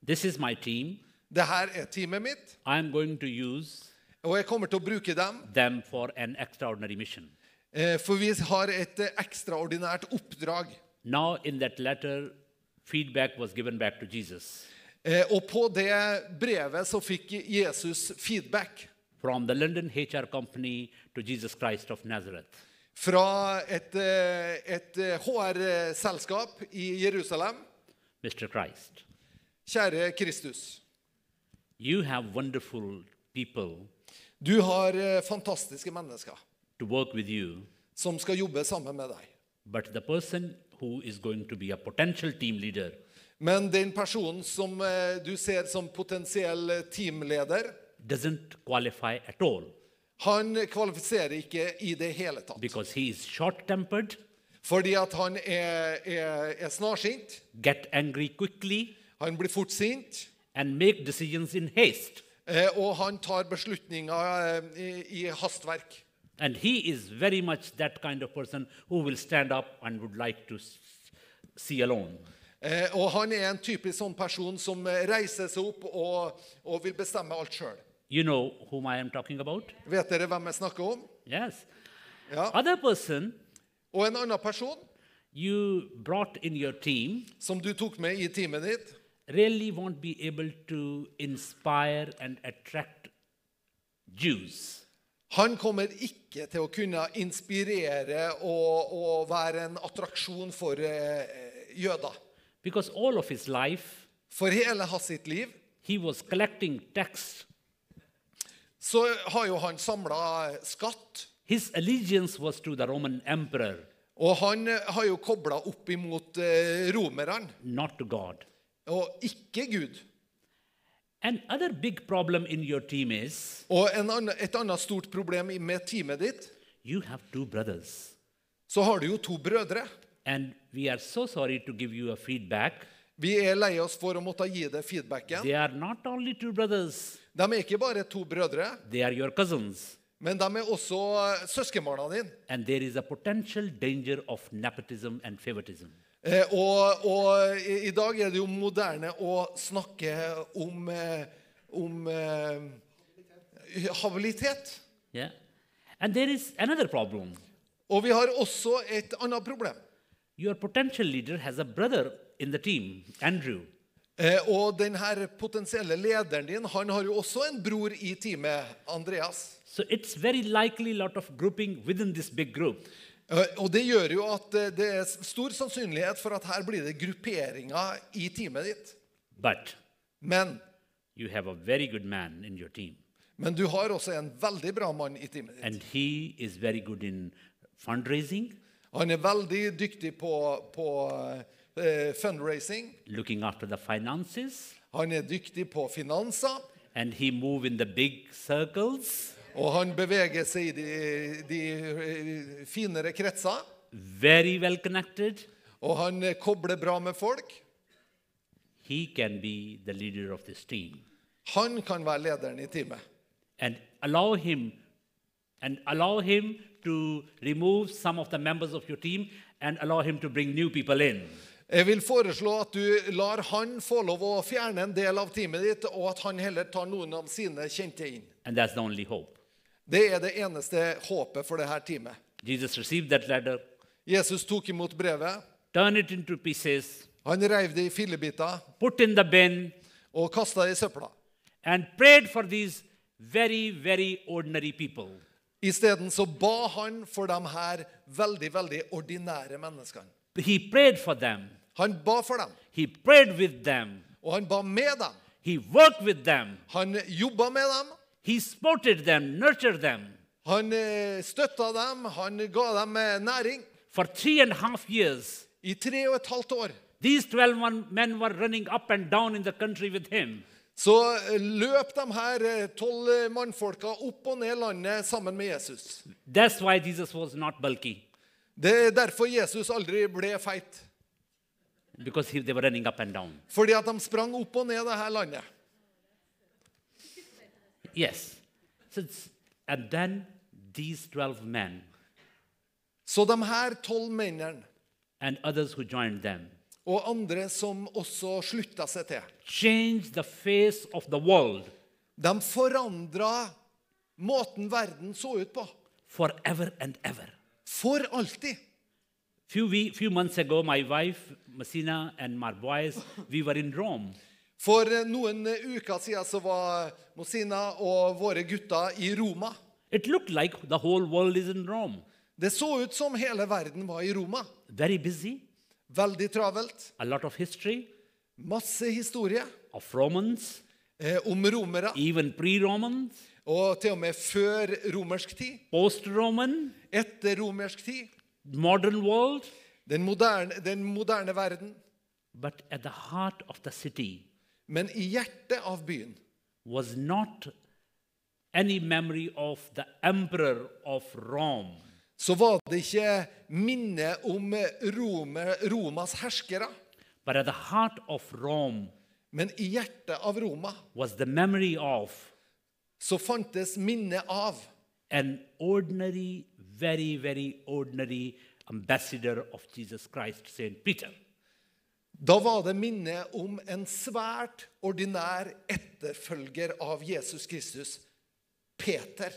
Speaker 3: This is my team.
Speaker 1: Dette er teamet mitt,
Speaker 3: I'm going to use
Speaker 1: og jeg kommer å bruke dem.
Speaker 3: them for an extraordinary mission.
Speaker 1: eh, For vi har et eh, ekstraordinært oppdrag.
Speaker 3: Now, in that letter, feedback was given back to Jesus
Speaker 1: Eh, Og på det brevet så fikk Jesus feedback
Speaker 3: from the London HR company to Jesus Christ of Nazareth.
Speaker 1: fra et, eh, et eh, HR-selskap i Jerusalem.
Speaker 3: Mr. Christ,
Speaker 1: Kjære Kristus.
Speaker 3: you have wonderful people
Speaker 1: Du har eh, fantastiske mennesker
Speaker 3: to work with you,
Speaker 1: som skal jobbe sammen med deg.
Speaker 3: but the person who is going to be a potential team leader
Speaker 1: Men den personen som eh, du ser som potensiell eh, teamleder,
Speaker 3: doesn't qualify at all
Speaker 1: han kvalifiserer ikke i det hele tatt.
Speaker 3: because he is short tempered,
Speaker 1: Fordi at han er, er, er snarsint,
Speaker 3: get angry quickly,
Speaker 1: han blir fort sint,
Speaker 3: and make decisions in haste.
Speaker 1: eh, og han tar beslutninger eh, i, i hastverk.
Speaker 3: And he is very much that kind of person who will stand up and would like to s- see alone.
Speaker 1: Eh, og han er en typisk sånn person som eh, reiser seg opp og, og vil bestemme alt sjøl.
Speaker 3: You know whom I am talking about?
Speaker 1: Vet dere hvem jeg snakker om?
Speaker 3: Yes.
Speaker 1: Ja.
Speaker 3: Other person
Speaker 1: Og en annen person
Speaker 3: you brought in your team
Speaker 1: som du tok med i teamet ditt,
Speaker 3: really won't be able to inspire and attract Jews.
Speaker 1: han kommer ikke til å kunne inspirere og, og være en attraksjon for eh, jøder.
Speaker 3: Because all of his life,
Speaker 1: For hele hans sitt liv
Speaker 3: he was collecting tax.
Speaker 1: Så har jo han samla skatt.
Speaker 3: His allegiance was to the Roman emperor,
Speaker 1: Og han eh, har jo kobla opp imot eh, romerne,
Speaker 3: not to God.
Speaker 1: og ikke Gud.
Speaker 3: Another big problem in your team is
Speaker 1: Og en annen, et annet stort problem med teamet ditt,
Speaker 3: you have two brothers.
Speaker 1: så har du jo to brødre.
Speaker 3: And we are so sorry to give you a feedback.
Speaker 1: Vi er lei oss for å måtte gi deg feedbacken.
Speaker 3: They are not only two brothers,
Speaker 1: De er ikke bare to brødre,
Speaker 3: they are your cousins.
Speaker 1: men de er også eh, søskenbarna dine.
Speaker 3: And there is a potential danger of nepotism and favoritism.
Speaker 1: Eh, og, og i, i dag er det jo moderne å snakke om, eh, om eh, habilitet.
Speaker 3: Yeah? And there is another problem.
Speaker 1: Og vi har også et annet problem.
Speaker 3: Your potential leader has a brother in the team, Andrew.
Speaker 1: Eh, og denne potensielle lederen din han har jo også en bror i teamet, Andreas.
Speaker 3: So it's very likely lot of grouping within this big group.
Speaker 1: Eh, og det gjør jo at eh, det er stor sannsynlighet for at her blir det grupperinger i teamet ditt.
Speaker 3: But
Speaker 1: Men,
Speaker 3: you have a very good man in your team.
Speaker 1: men du har også en veldig bra mann i teamet ditt.
Speaker 3: And he is very good in fundraising,
Speaker 1: Han er veldig dyktig på, på eh, fundraising.
Speaker 3: looking after the finances,
Speaker 1: Han er dyktig på finanser.
Speaker 3: and he move in the big circles.
Speaker 1: Og han beveger seg i de, de eh, finere kretser.
Speaker 3: Very well connected.
Speaker 1: Og han eh, kobler bra med folk.
Speaker 3: He can be the leader of this team.
Speaker 1: Han kan være lederen i teamet.
Speaker 3: and allow him and allow him to remove some of the members of your team and allow him to bring new people in
Speaker 1: Jeg vil foreslå at du lar han få lov å fjerne en del av teamet ditt, og at han heller tar noen av sine kjente inn.
Speaker 3: and that's the only hope
Speaker 1: Det er det eneste håpet for dette teamet.
Speaker 3: jesus received that letter
Speaker 1: Jesus tok imot brevet.
Speaker 3: turned it into pieces
Speaker 1: Han reiv det i fillebiter
Speaker 3: put in the bin
Speaker 1: og kasta det i søpla.
Speaker 3: and prayed for these very very ordinary people
Speaker 1: Isteden så ba han for de her veldig, veldig ordinære menneskene.
Speaker 3: he prayed for them
Speaker 1: Han ba for dem,
Speaker 3: he prayed with them
Speaker 1: og han ba med dem.
Speaker 3: he worked with them
Speaker 1: Han jobba med dem,
Speaker 3: he supported them nurtured them
Speaker 1: han eh, støtta dem, han ga dem eh, næring.
Speaker 3: for three and a half years
Speaker 1: I tre og et halvt år
Speaker 3: These 12 men were running up and down in the country with him.
Speaker 1: så eh, løp de her tolv mannfolka opp og ned landet sammen med Jesus.
Speaker 3: That's why Jesus was not bulky,
Speaker 1: Det er derfor Jesus aldri ble feit.
Speaker 3: Because he, they were running up and down.
Speaker 1: Fordi at de sprang opp og ned det her landet.
Speaker 3: Yes. So and then these 12 men
Speaker 1: Så de her tolv mennene
Speaker 3: and others who joined them
Speaker 1: og andre som også slutta seg til,
Speaker 3: changed the face of the world
Speaker 1: de forandra måten verden så ut på.
Speaker 3: forever and ever.
Speaker 1: For alltid.
Speaker 3: Few, we, few months ago, my wife, Messina, and my boys, we were in Rome.
Speaker 1: For eh, noen eh, uker siden så var Mosina og våre gutter i Roma.
Speaker 3: It looked like the whole world is in Rome.
Speaker 1: Det så ut som hele verden var i Roma.
Speaker 3: Very busy,
Speaker 1: Veldig travelt.
Speaker 3: a lot of history
Speaker 1: Masse historie
Speaker 3: of Romans,
Speaker 1: eh, om romere.
Speaker 3: even pre Romans,
Speaker 1: Og til og med før romersk tid.
Speaker 3: post Roman,
Speaker 1: Etter romersk tid.
Speaker 3: modern world.
Speaker 1: Den moderne, den moderne verden.
Speaker 3: But at the heart of the city
Speaker 1: Men i hjertet av byen
Speaker 3: was not any memory of the emperor of Rome,
Speaker 1: så var det ikke minne om Rome, Romas herskere.
Speaker 3: but at the heart of Rome
Speaker 1: Men i hjertet av Roma
Speaker 3: was the memory of
Speaker 1: så fantes minnet av
Speaker 3: an ordinary, very, very ordinary ambassador of Jesus Christ, St. Peter.
Speaker 1: Da var det minne om en svært ordinær etterfølger av Jesus Kristus, Peter.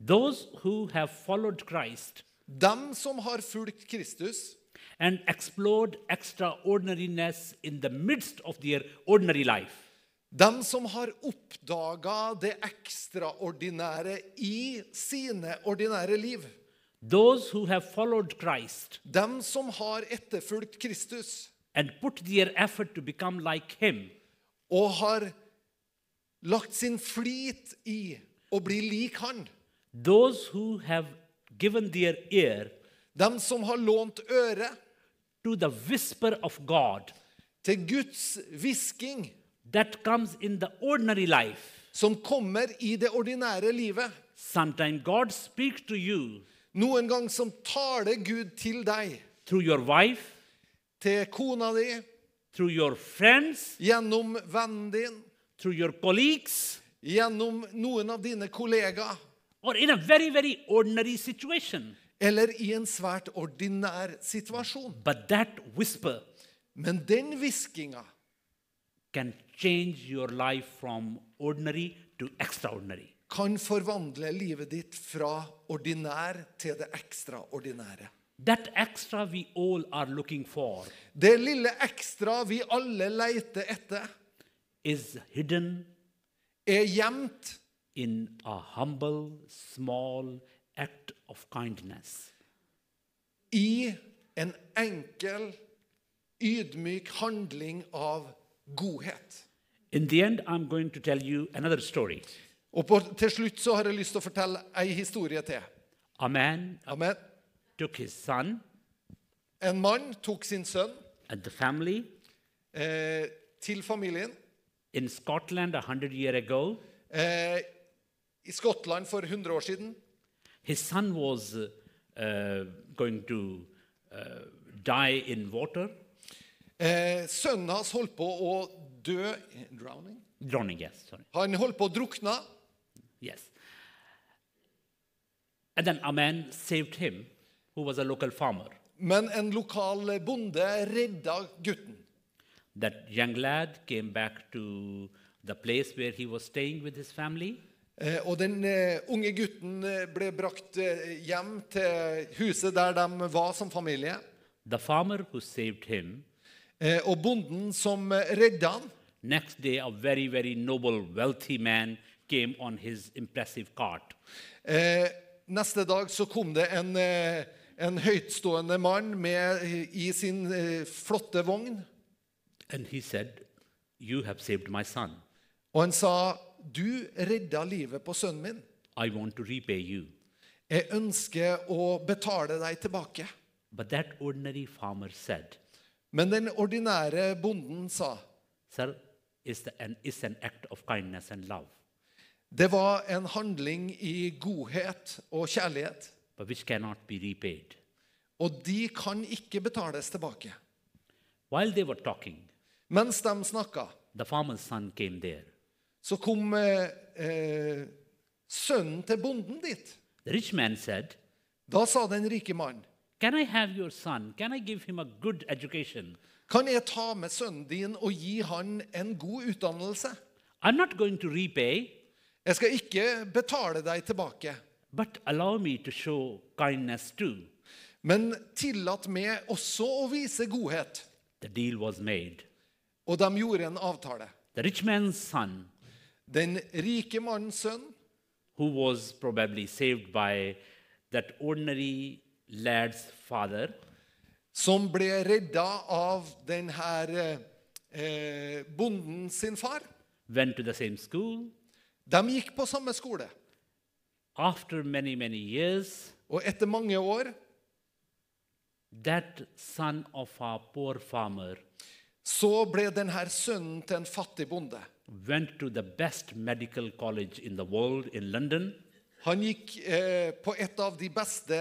Speaker 3: Those who have followed Christ
Speaker 1: Dem som har fulgt Kristus
Speaker 3: and explored extraordinariness in the midst of their ordinary life.
Speaker 1: Dem som har oppdaga det ekstraordinære i sine ordinære liv.
Speaker 3: Those who have followed Christ
Speaker 1: Dem som har etterfulgt Kristus
Speaker 3: and put their effort to become like him
Speaker 1: og har lagt sin flit i å bli lik han.
Speaker 3: Those who have given their ear
Speaker 1: Dem som har lånt øre
Speaker 3: to the whisper of God
Speaker 1: til Guds hvisking,
Speaker 3: that comes in the ordinary life.
Speaker 1: som kommer i det ordinære livet.
Speaker 3: Sometimes God speaks to you
Speaker 1: Noen gang som taler Gud til deg,
Speaker 3: through your wife,
Speaker 1: til kona di,
Speaker 3: through your friends,
Speaker 1: gjennom vennen din,
Speaker 3: through your colleagues,
Speaker 1: gjennom noen av dine kollegaer,
Speaker 3: or in a very, very ordinary situation.
Speaker 1: eller i en svært ordinær situasjon.
Speaker 3: But that whisper
Speaker 1: Men den hviskinga
Speaker 3: can change your life from ordinary to extraordinary.
Speaker 1: Kan forvandle livet ditt fra ordinær til det ekstraordinære.
Speaker 3: That extra we all are looking for
Speaker 1: Det lille ekstra vi alle leter etter,
Speaker 3: is hidden
Speaker 1: er gjemt
Speaker 3: in a humble, small act of kindness.
Speaker 1: i en enkel, ydmyk handling av godhet.
Speaker 3: In the end, I'm going to tell you another story.
Speaker 1: Og på, til slutt så har jeg lyst til å fortelle ei historie til.
Speaker 3: A man
Speaker 1: Amen.
Speaker 3: took his son
Speaker 1: En mann tok sin sønn
Speaker 3: and the family
Speaker 1: eh, til familien
Speaker 3: in Scotland a hundred years ago.
Speaker 1: eh, i Skottland for 100 år siden.
Speaker 3: His son was uh, uh, going to uh, die in water,
Speaker 1: Eh, sønnen hans holdt på å dø Drowning?
Speaker 3: drowning, yes, sorry.
Speaker 1: Han holdt på å drukne.
Speaker 3: Yes. And then a man saved him who was a local farmer.
Speaker 1: Men en lokal bonde redda gutten.
Speaker 3: That young lad came back to the place where he was staying with his family.
Speaker 1: Eh, og den eh, unge gutten eh, ble brakt eh, hjem til huset der de var som familie.
Speaker 3: The farmer who saved him,
Speaker 1: Eh, og bonden som eh, redda han,
Speaker 3: next day, a very, very noble, wealthy man came on his impressive cart.
Speaker 1: eh, Neste dag så kom det en, eh, en høytstående mann med, i sin eh, flotte vogn.
Speaker 3: And he said, You have saved my son.
Speaker 1: Og han sa, 'Du redda livet på sønnen min.
Speaker 3: I want to repay you.
Speaker 1: Jeg ønsker å betale deg tilbake.'
Speaker 3: But that ordinary farmer said,
Speaker 1: Men den ordinære bonden sa,
Speaker 3: Sir, it's, an, it's an act of kindness and love,
Speaker 1: det var en handling i godhet og kjærlighet.
Speaker 3: but which cannot be repaid.
Speaker 1: Og de kan ikke betales tilbake.
Speaker 3: While they were talking,
Speaker 1: Mens de snakka,
Speaker 3: the farmer's son came there.
Speaker 1: så kom eh, eh, sønnen til bonden dit.
Speaker 3: The rich man said,
Speaker 1: Da sa den rike mannen,
Speaker 3: Can I have your son? Can I give him a good education?
Speaker 1: kan jeg ta med sønnen din og gi han en god utdannelse?
Speaker 3: I'm not going to repay,
Speaker 1: Jeg skal ikke betale deg tilbake,
Speaker 3: but allow me to show kindness too.
Speaker 1: men tillat meg også å vise godhet.
Speaker 3: The deal was made.
Speaker 1: Og de gjorde en avtale.
Speaker 3: The rich man's son,
Speaker 1: Den rike mannens sønn,
Speaker 3: who was probably saved by that ordinary lad's father,
Speaker 1: som ble redda av denne eh, bonden sin far,
Speaker 3: went to the same school.
Speaker 1: De gikk på samme skole.
Speaker 3: After many, many years,
Speaker 1: Og etter mange år
Speaker 3: that son of a poor farmer
Speaker 1: så ble denne sønnen til en fattig bonde.
Speaker 3: went to the best medical college in the world in London.
Speaker 1: Han gikk eh, på et av de beste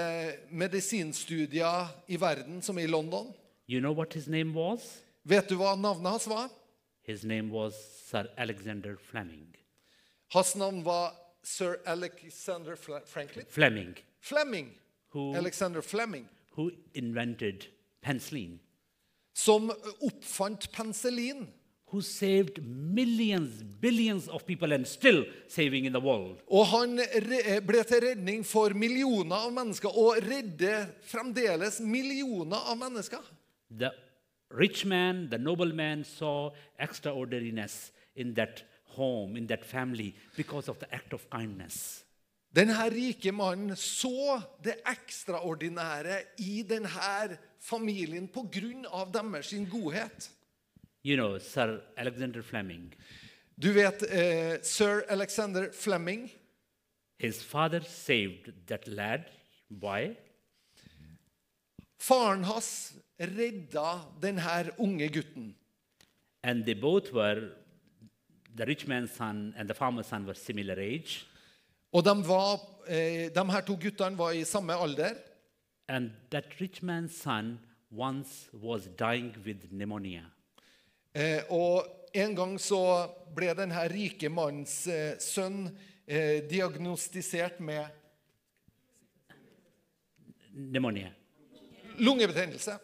Speaker 1: medisinstudier i verden, som er i London.
Speaker 3: You know what his name was?
Speaker 1: Vet du hva navnet hans var?
Speaker 3: His name was Sir Alexander Fleming.
Speaker 1: Hans navn var sir Alexander Franklin.
Speaker 3: Fleming,
Speaker 1: Fleming.
Speaker 3: Who-
Speaker 1: Alexander Fleming.
Speaker 3: who invented penicillin,
Speaker 1: Som oppfant penicillin.
Speaker 3: who saved millions, billions of people and still saving in the world.
Speaker 1: Og han ble til redning for millioner av mennesker, og redder fremdeles millioner av mennesker.
Speaker 3: The rich man, the noble man saw extraordinariness in that home, in that family, because of the act of kindness.
Speaker 1: Denne rike mannen så det ekstraordinære i denne familien på grunn av deres sin godhet.
Speaker 3: You know, Sir Alexander Fleming.
Speaker 1: Du vet eh, sir Alexander Fleming.
Speaker 3: His father saved that lad, boy,
Speaker 1: Faren hans redda denne unge gutten.
Speaker 3: and they both were, the rich man's son and the farmer's son were similar age.
Speaker 1: Og de, var, eh, de her to guttene var i samme alder.
Speaker 3: And that rich man's son once was dying with pneumonia.
Speaker 1: Eh, og en gang så ble denne rike mannens eh, sønn eh, diagnostisert med
Speaker 3: Pneumonia.
Speaker 1: lungebetennelse.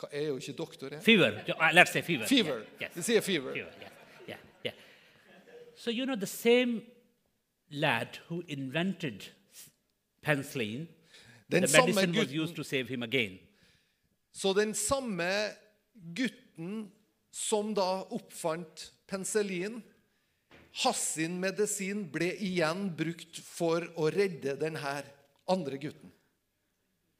Speaker 1: Hva er jo ikke doktor, jeg.
Speaker 3: Fever. Let's say fever.
Speaker 1: Fever.
Speaker 3: Yes.
Speaker 1: Sier fever.
Speaker 3: Fever, yeah. So you know the same lad who invented penicillin,
Speaker 1: Den
Speaker 3: the medicine
Speaker 1: gutten, was
Speaker 3: used to save him again.
Speaker 1: Så den samme gutten som da oppfant penicillin, hans sin medisin ble igjen brukt for å redde denne andre gutten.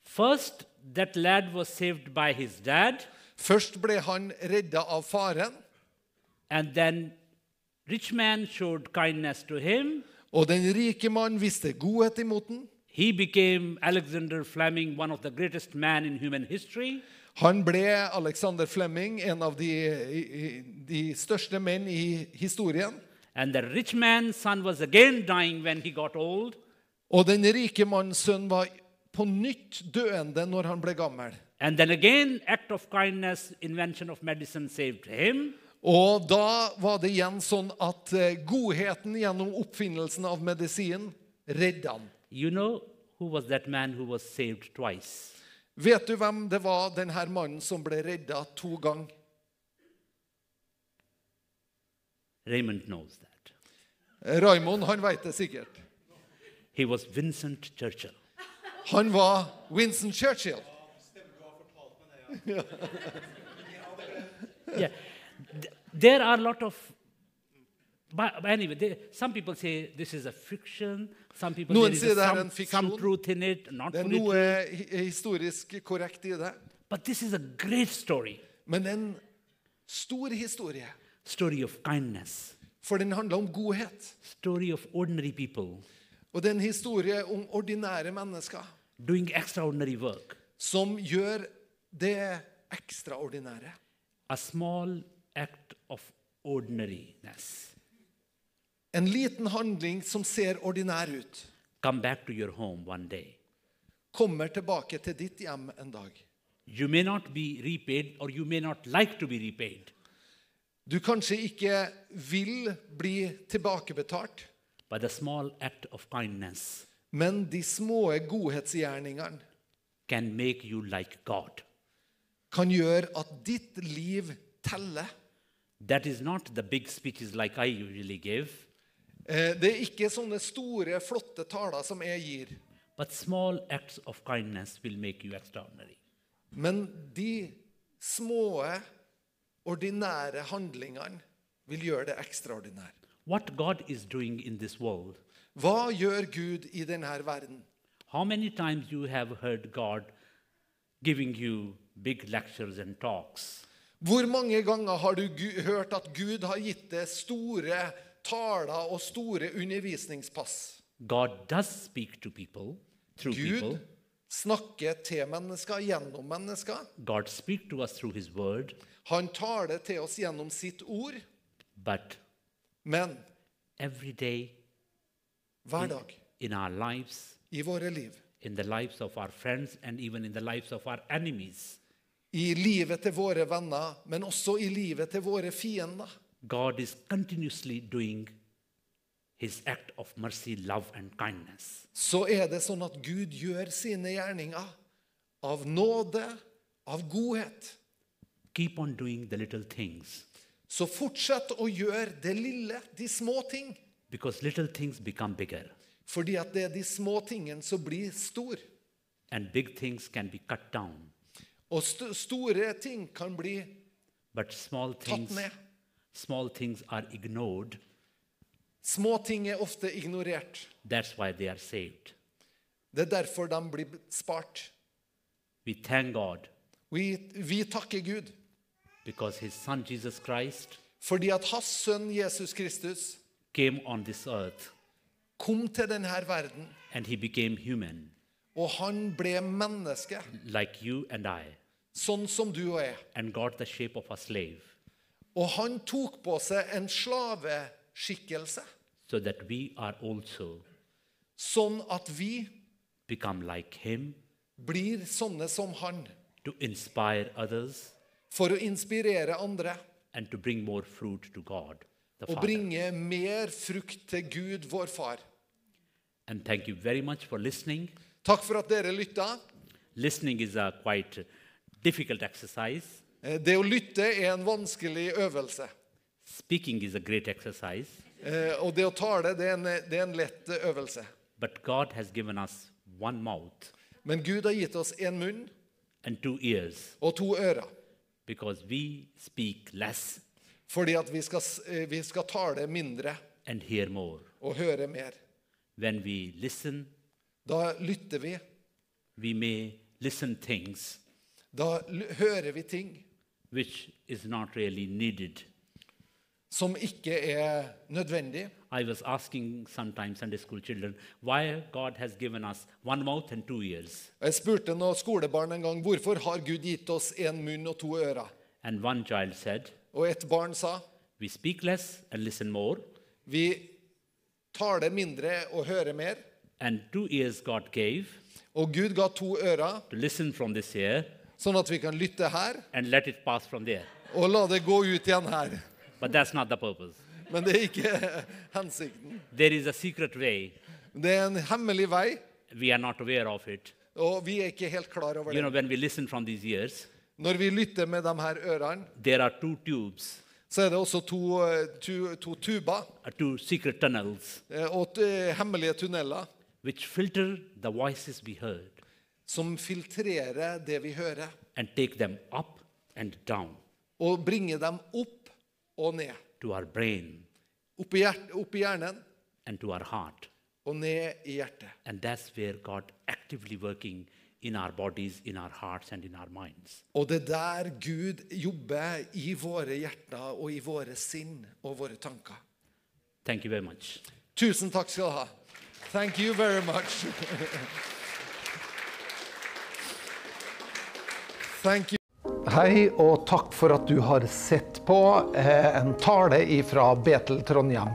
Speaker 3: First, that lad was saved by his dad,
Speaker 1: Først ble han redda av faren,
Speaker 3: and then rich man showed kindness to him.
Speaker 1: og den rike mann viste godhet imot den.
Speaker 3: He became Alexander Fleming, one of the greatest men in human history.
Speaker 1: Han ble Alexander Flemming, en av de, de største menn i historien.
Speaker 3: And the rich man's son was again dying when he got old.
Speaker 1: Og den rike mannens sønn var på nytt døende når han ble gammel.
Speaker 3: And then again, act of kindness, invention of medicine saved him.
Speaker 1: Og da var det igjen sånn at eh, godheten gjennom oppfinnelsen av medisin redda han.
Speaker 3: You know who was that man who was saved twice?
Speaker 1: Vet du hvem det var, denne mannen som ble redda to ganger?
Speaker 3: Raymond knows that.
Speaker 1: Raymond han vet det sikkert.
Speaker 3: He was Vincent Churchill.
Speaker 1: Han var Vincent Churchill. [laughs]
Speaker 3: yeah. Th- There are a lot of. But, but anyway, they, some people say this is a fiction. Some people
Speaker 1: Noen
Speaker 3: there is
Speaker 1: sier det er
Speaker 3: some,
Speaker 1: en fiksjon.
Speaker 3: some truth in it, not
Speaker 1: Det er noe historisk korrekt i det.
Speaker 3: But this is a great story.
Speaker 1: Men en stor historie.
Speaker 3: Story of kindness.
Speaker 1: For den handler om godhet.
Speaker 3: Story of ordinary people
Speaker 1: Og det er en historie om ordinære mennesker
Speaker 3: doing extraordinary work.
Speaker 1: som gjør det ekstraordinære.
Speaker 3: A small act of ordinariness.
Speaker 1: En liten handling som ser ordinær ut,
Speaker 3: Come back to your home one day.
Speaker 1: kommer tilbake til ditt hjem en dag.
Speaker 3: You may not be repaid, or you may not like to be repaid,
Speaker 1: Du kanskje ikke vil bli tilbakebetalt,
Speaker 3: by the small act of kindness
Speaker 1: men de små godhetsgjerningene
Speaker 3: can make you like God.
Speaker 1: kan gjøre at ditt liv teller.
Speaker 3: That is not the big speeches like I usually give,
Speaker 1: Eh, Det er ikke sånne store, flotte taler som jeg gir,
Speaker 3: but small acts of kindness will make you extraordinary.
Speaker 1: men de små, ordinære handlingene vil gjøre det ekstraordinære.
Speaker 3: What God is doing in this world.
Speaker 1: Hva gjør Gud i denne verden?
Speaker 3: How many times you have heard God giving you big lectures and talks?
Speaker 1: Hvor mange ganger har du hørt at Gud har gitt deg store taler og store undervisningspass?
Speaker 3: God does speak to people through
Speaker 1: Gud
Speaker 3: people.
Speaker 1: snakker til mennesker gjennom mennesker.
Speaker 3: God speak to us through His Word,
Speaker 1: Han taler til oss gjennom sitt ord,
Speaker 3: but
Speaker 1: men
Speaker 3: every day
Speaker 1: hver dag
Speaker 3: in our lives,
Speaker 1: i våre liv.
Speaker 3: in the lives of our friends, and even in the lives of our enemies,
Speaker 1: I livet til våre venner, men også i livet til våre fiender.
Speaker 3: God is continuously doing His act of mercy, love, and kindness.
Speaker 1: Så er det sånn at Gud gjør sine gjerninger av nåde, av godhet.
Speaker 3: Keep on doing the little things
Speaker 1: Så fortsett å gjøre det lille, de små ting.
Speaker 3: because little things become bigger,
Speaker 1: Fordi at det er de små tingene som blir store.
Speaker 3: and big things can be cut down.
Speaker 1: Og st store ting kan bli tatt ned.
Speaker 3: small things are ignored.
Speaker 1: Små ting er ofte ignorert.
Speaker 3: That's why they are saved.
Speaker 1: Det er derfor de blir spart.
Speaker 3: We thank God
Speaker 1: Vi, vi takker Gud
Speaker 3: because his son Jesus Christ
Speaker 1: Fordi at hans sønn Jesus Kristus
Speaker 3: came on this earth
Speaker 1: kom til denne verden,
Speaker 3: and he became human,
Speaker 1: og han ble menneske,
Speaker 3: like you and I,
Speaker 1: sånn som du og jeg.
Speaker 3: and got the shape of a slave,
Speaker 1: Og han tok på seg en slaveskikkelse,
Speaker 3: so that we are also
Speaker 1: sånn at vi
Speaker 3: become like him
Speaker 1: blir sånne som han,
Speaker 3: to inspire others
Speaker 1: for å inspirere andre
Speaker 3: and to bring more fruit to God the
Speaker 1: og
Speaker 3: Father.
Speaker 1: bringe mer frukt til Gud, vår far.
Speaker 3: And thank you very much for listening.
Speaker 1: Takk for at dere lytta.
Speaker 3: Listening is a quite difficult exercise.
Speaker 1: Eh, Det å lytte er en vanskelig øvelse.
Speaker 3: Speaking is a great exercise.
Speaker 1: Eh, Og det å tale det er, en, det er en lett øvelse.
Speaker 3: But God has given us one mouth
Speaker 1: Men Gud har gitt oss en munn
Speaker 3: and two ears
Speaker 1: og to ører.
Speaker 3: because we speak less
Speaker 1: Fordi at vi skal, s- eh, vi skal tale mindre
Speaker 3: and hear more.
Speaker 1: og høre mer.
Speaker 3: When we listen,
Speaker 1: Da lytter vi.
Speaker 3: we may listen things
Speaker 1: Da hører vi ting
Speaker 3: which is not really needed.
Speaker 1: som ikke er nødvendig.
Speaker 3: I was asking sometimes Sunday school children why God has given us one mouth and two ears.
Speaker 1: Jeg spurte noen skolebarn en gang hvorfor har Gud gitt oss en munn og to ører.
Speaker 3: And one child said,
Speaker 1: Og et barn sa
Speaker 3: We speak less and listen more.
Speaker 1: vi taler mindre og hører mer.
Speaker 3: And two ears God gave
Speaker 1: Og Gud ga to ører,
Speaker 3: to listen from this ear
Speaker 1: sånn at vi kan lytte her
Speaker 3: and let it pass from there.
Speaker 1: og la det gå ut igjen her.
Speaker 3: But that's not the purpose.
Speaker 1: Men det er ikke [laughs] hensikten.
Speaker 3: There is a secret way.
Speaker 1: Det er en hemmelig vei,
Speaker 3: We are not aware of it.
Speaker 1: og vi er ikke helt klar over
Speaker 3: You know,
Speaker 1: det.
Speaker 3: when we listen from these ears,
Speaker 1: Når vi lytter med de her ørene,
Speaker 3: there are two tubes,
Speaker 1: så er det også to, eh, to, to tuber
Speaker 3: uh, two secret tunnels,
Speaker 1: eh, og eh, hemmelige tunneler
Speaker 3: which filter the voices we heard
Speaker 1: som filtrerer det vi hører,
Speaker 3: and take them up and down
Speaker 1: og bringer dem opp og ned.
Speaker 3: to our brain
Speaker 1: Opp i, hjert, opp i hjernen
Speaker 3: and to our heart.
Speaker 1: og ned i hjertet.
Speaker 3: And that's where God actively working in our bodies, in our hearts, and in our minds.
Speaker 1: Og det er der Gud jobber i våre hjerter og i våre sinn og våre tanker.
Speaker 3: Thank you very much.
Speaker 1: Tusen takk skal du ha. Thank you very much. Thank you. Hei, og takk for at du har sett på eh, en tale fra Betel Trondheim.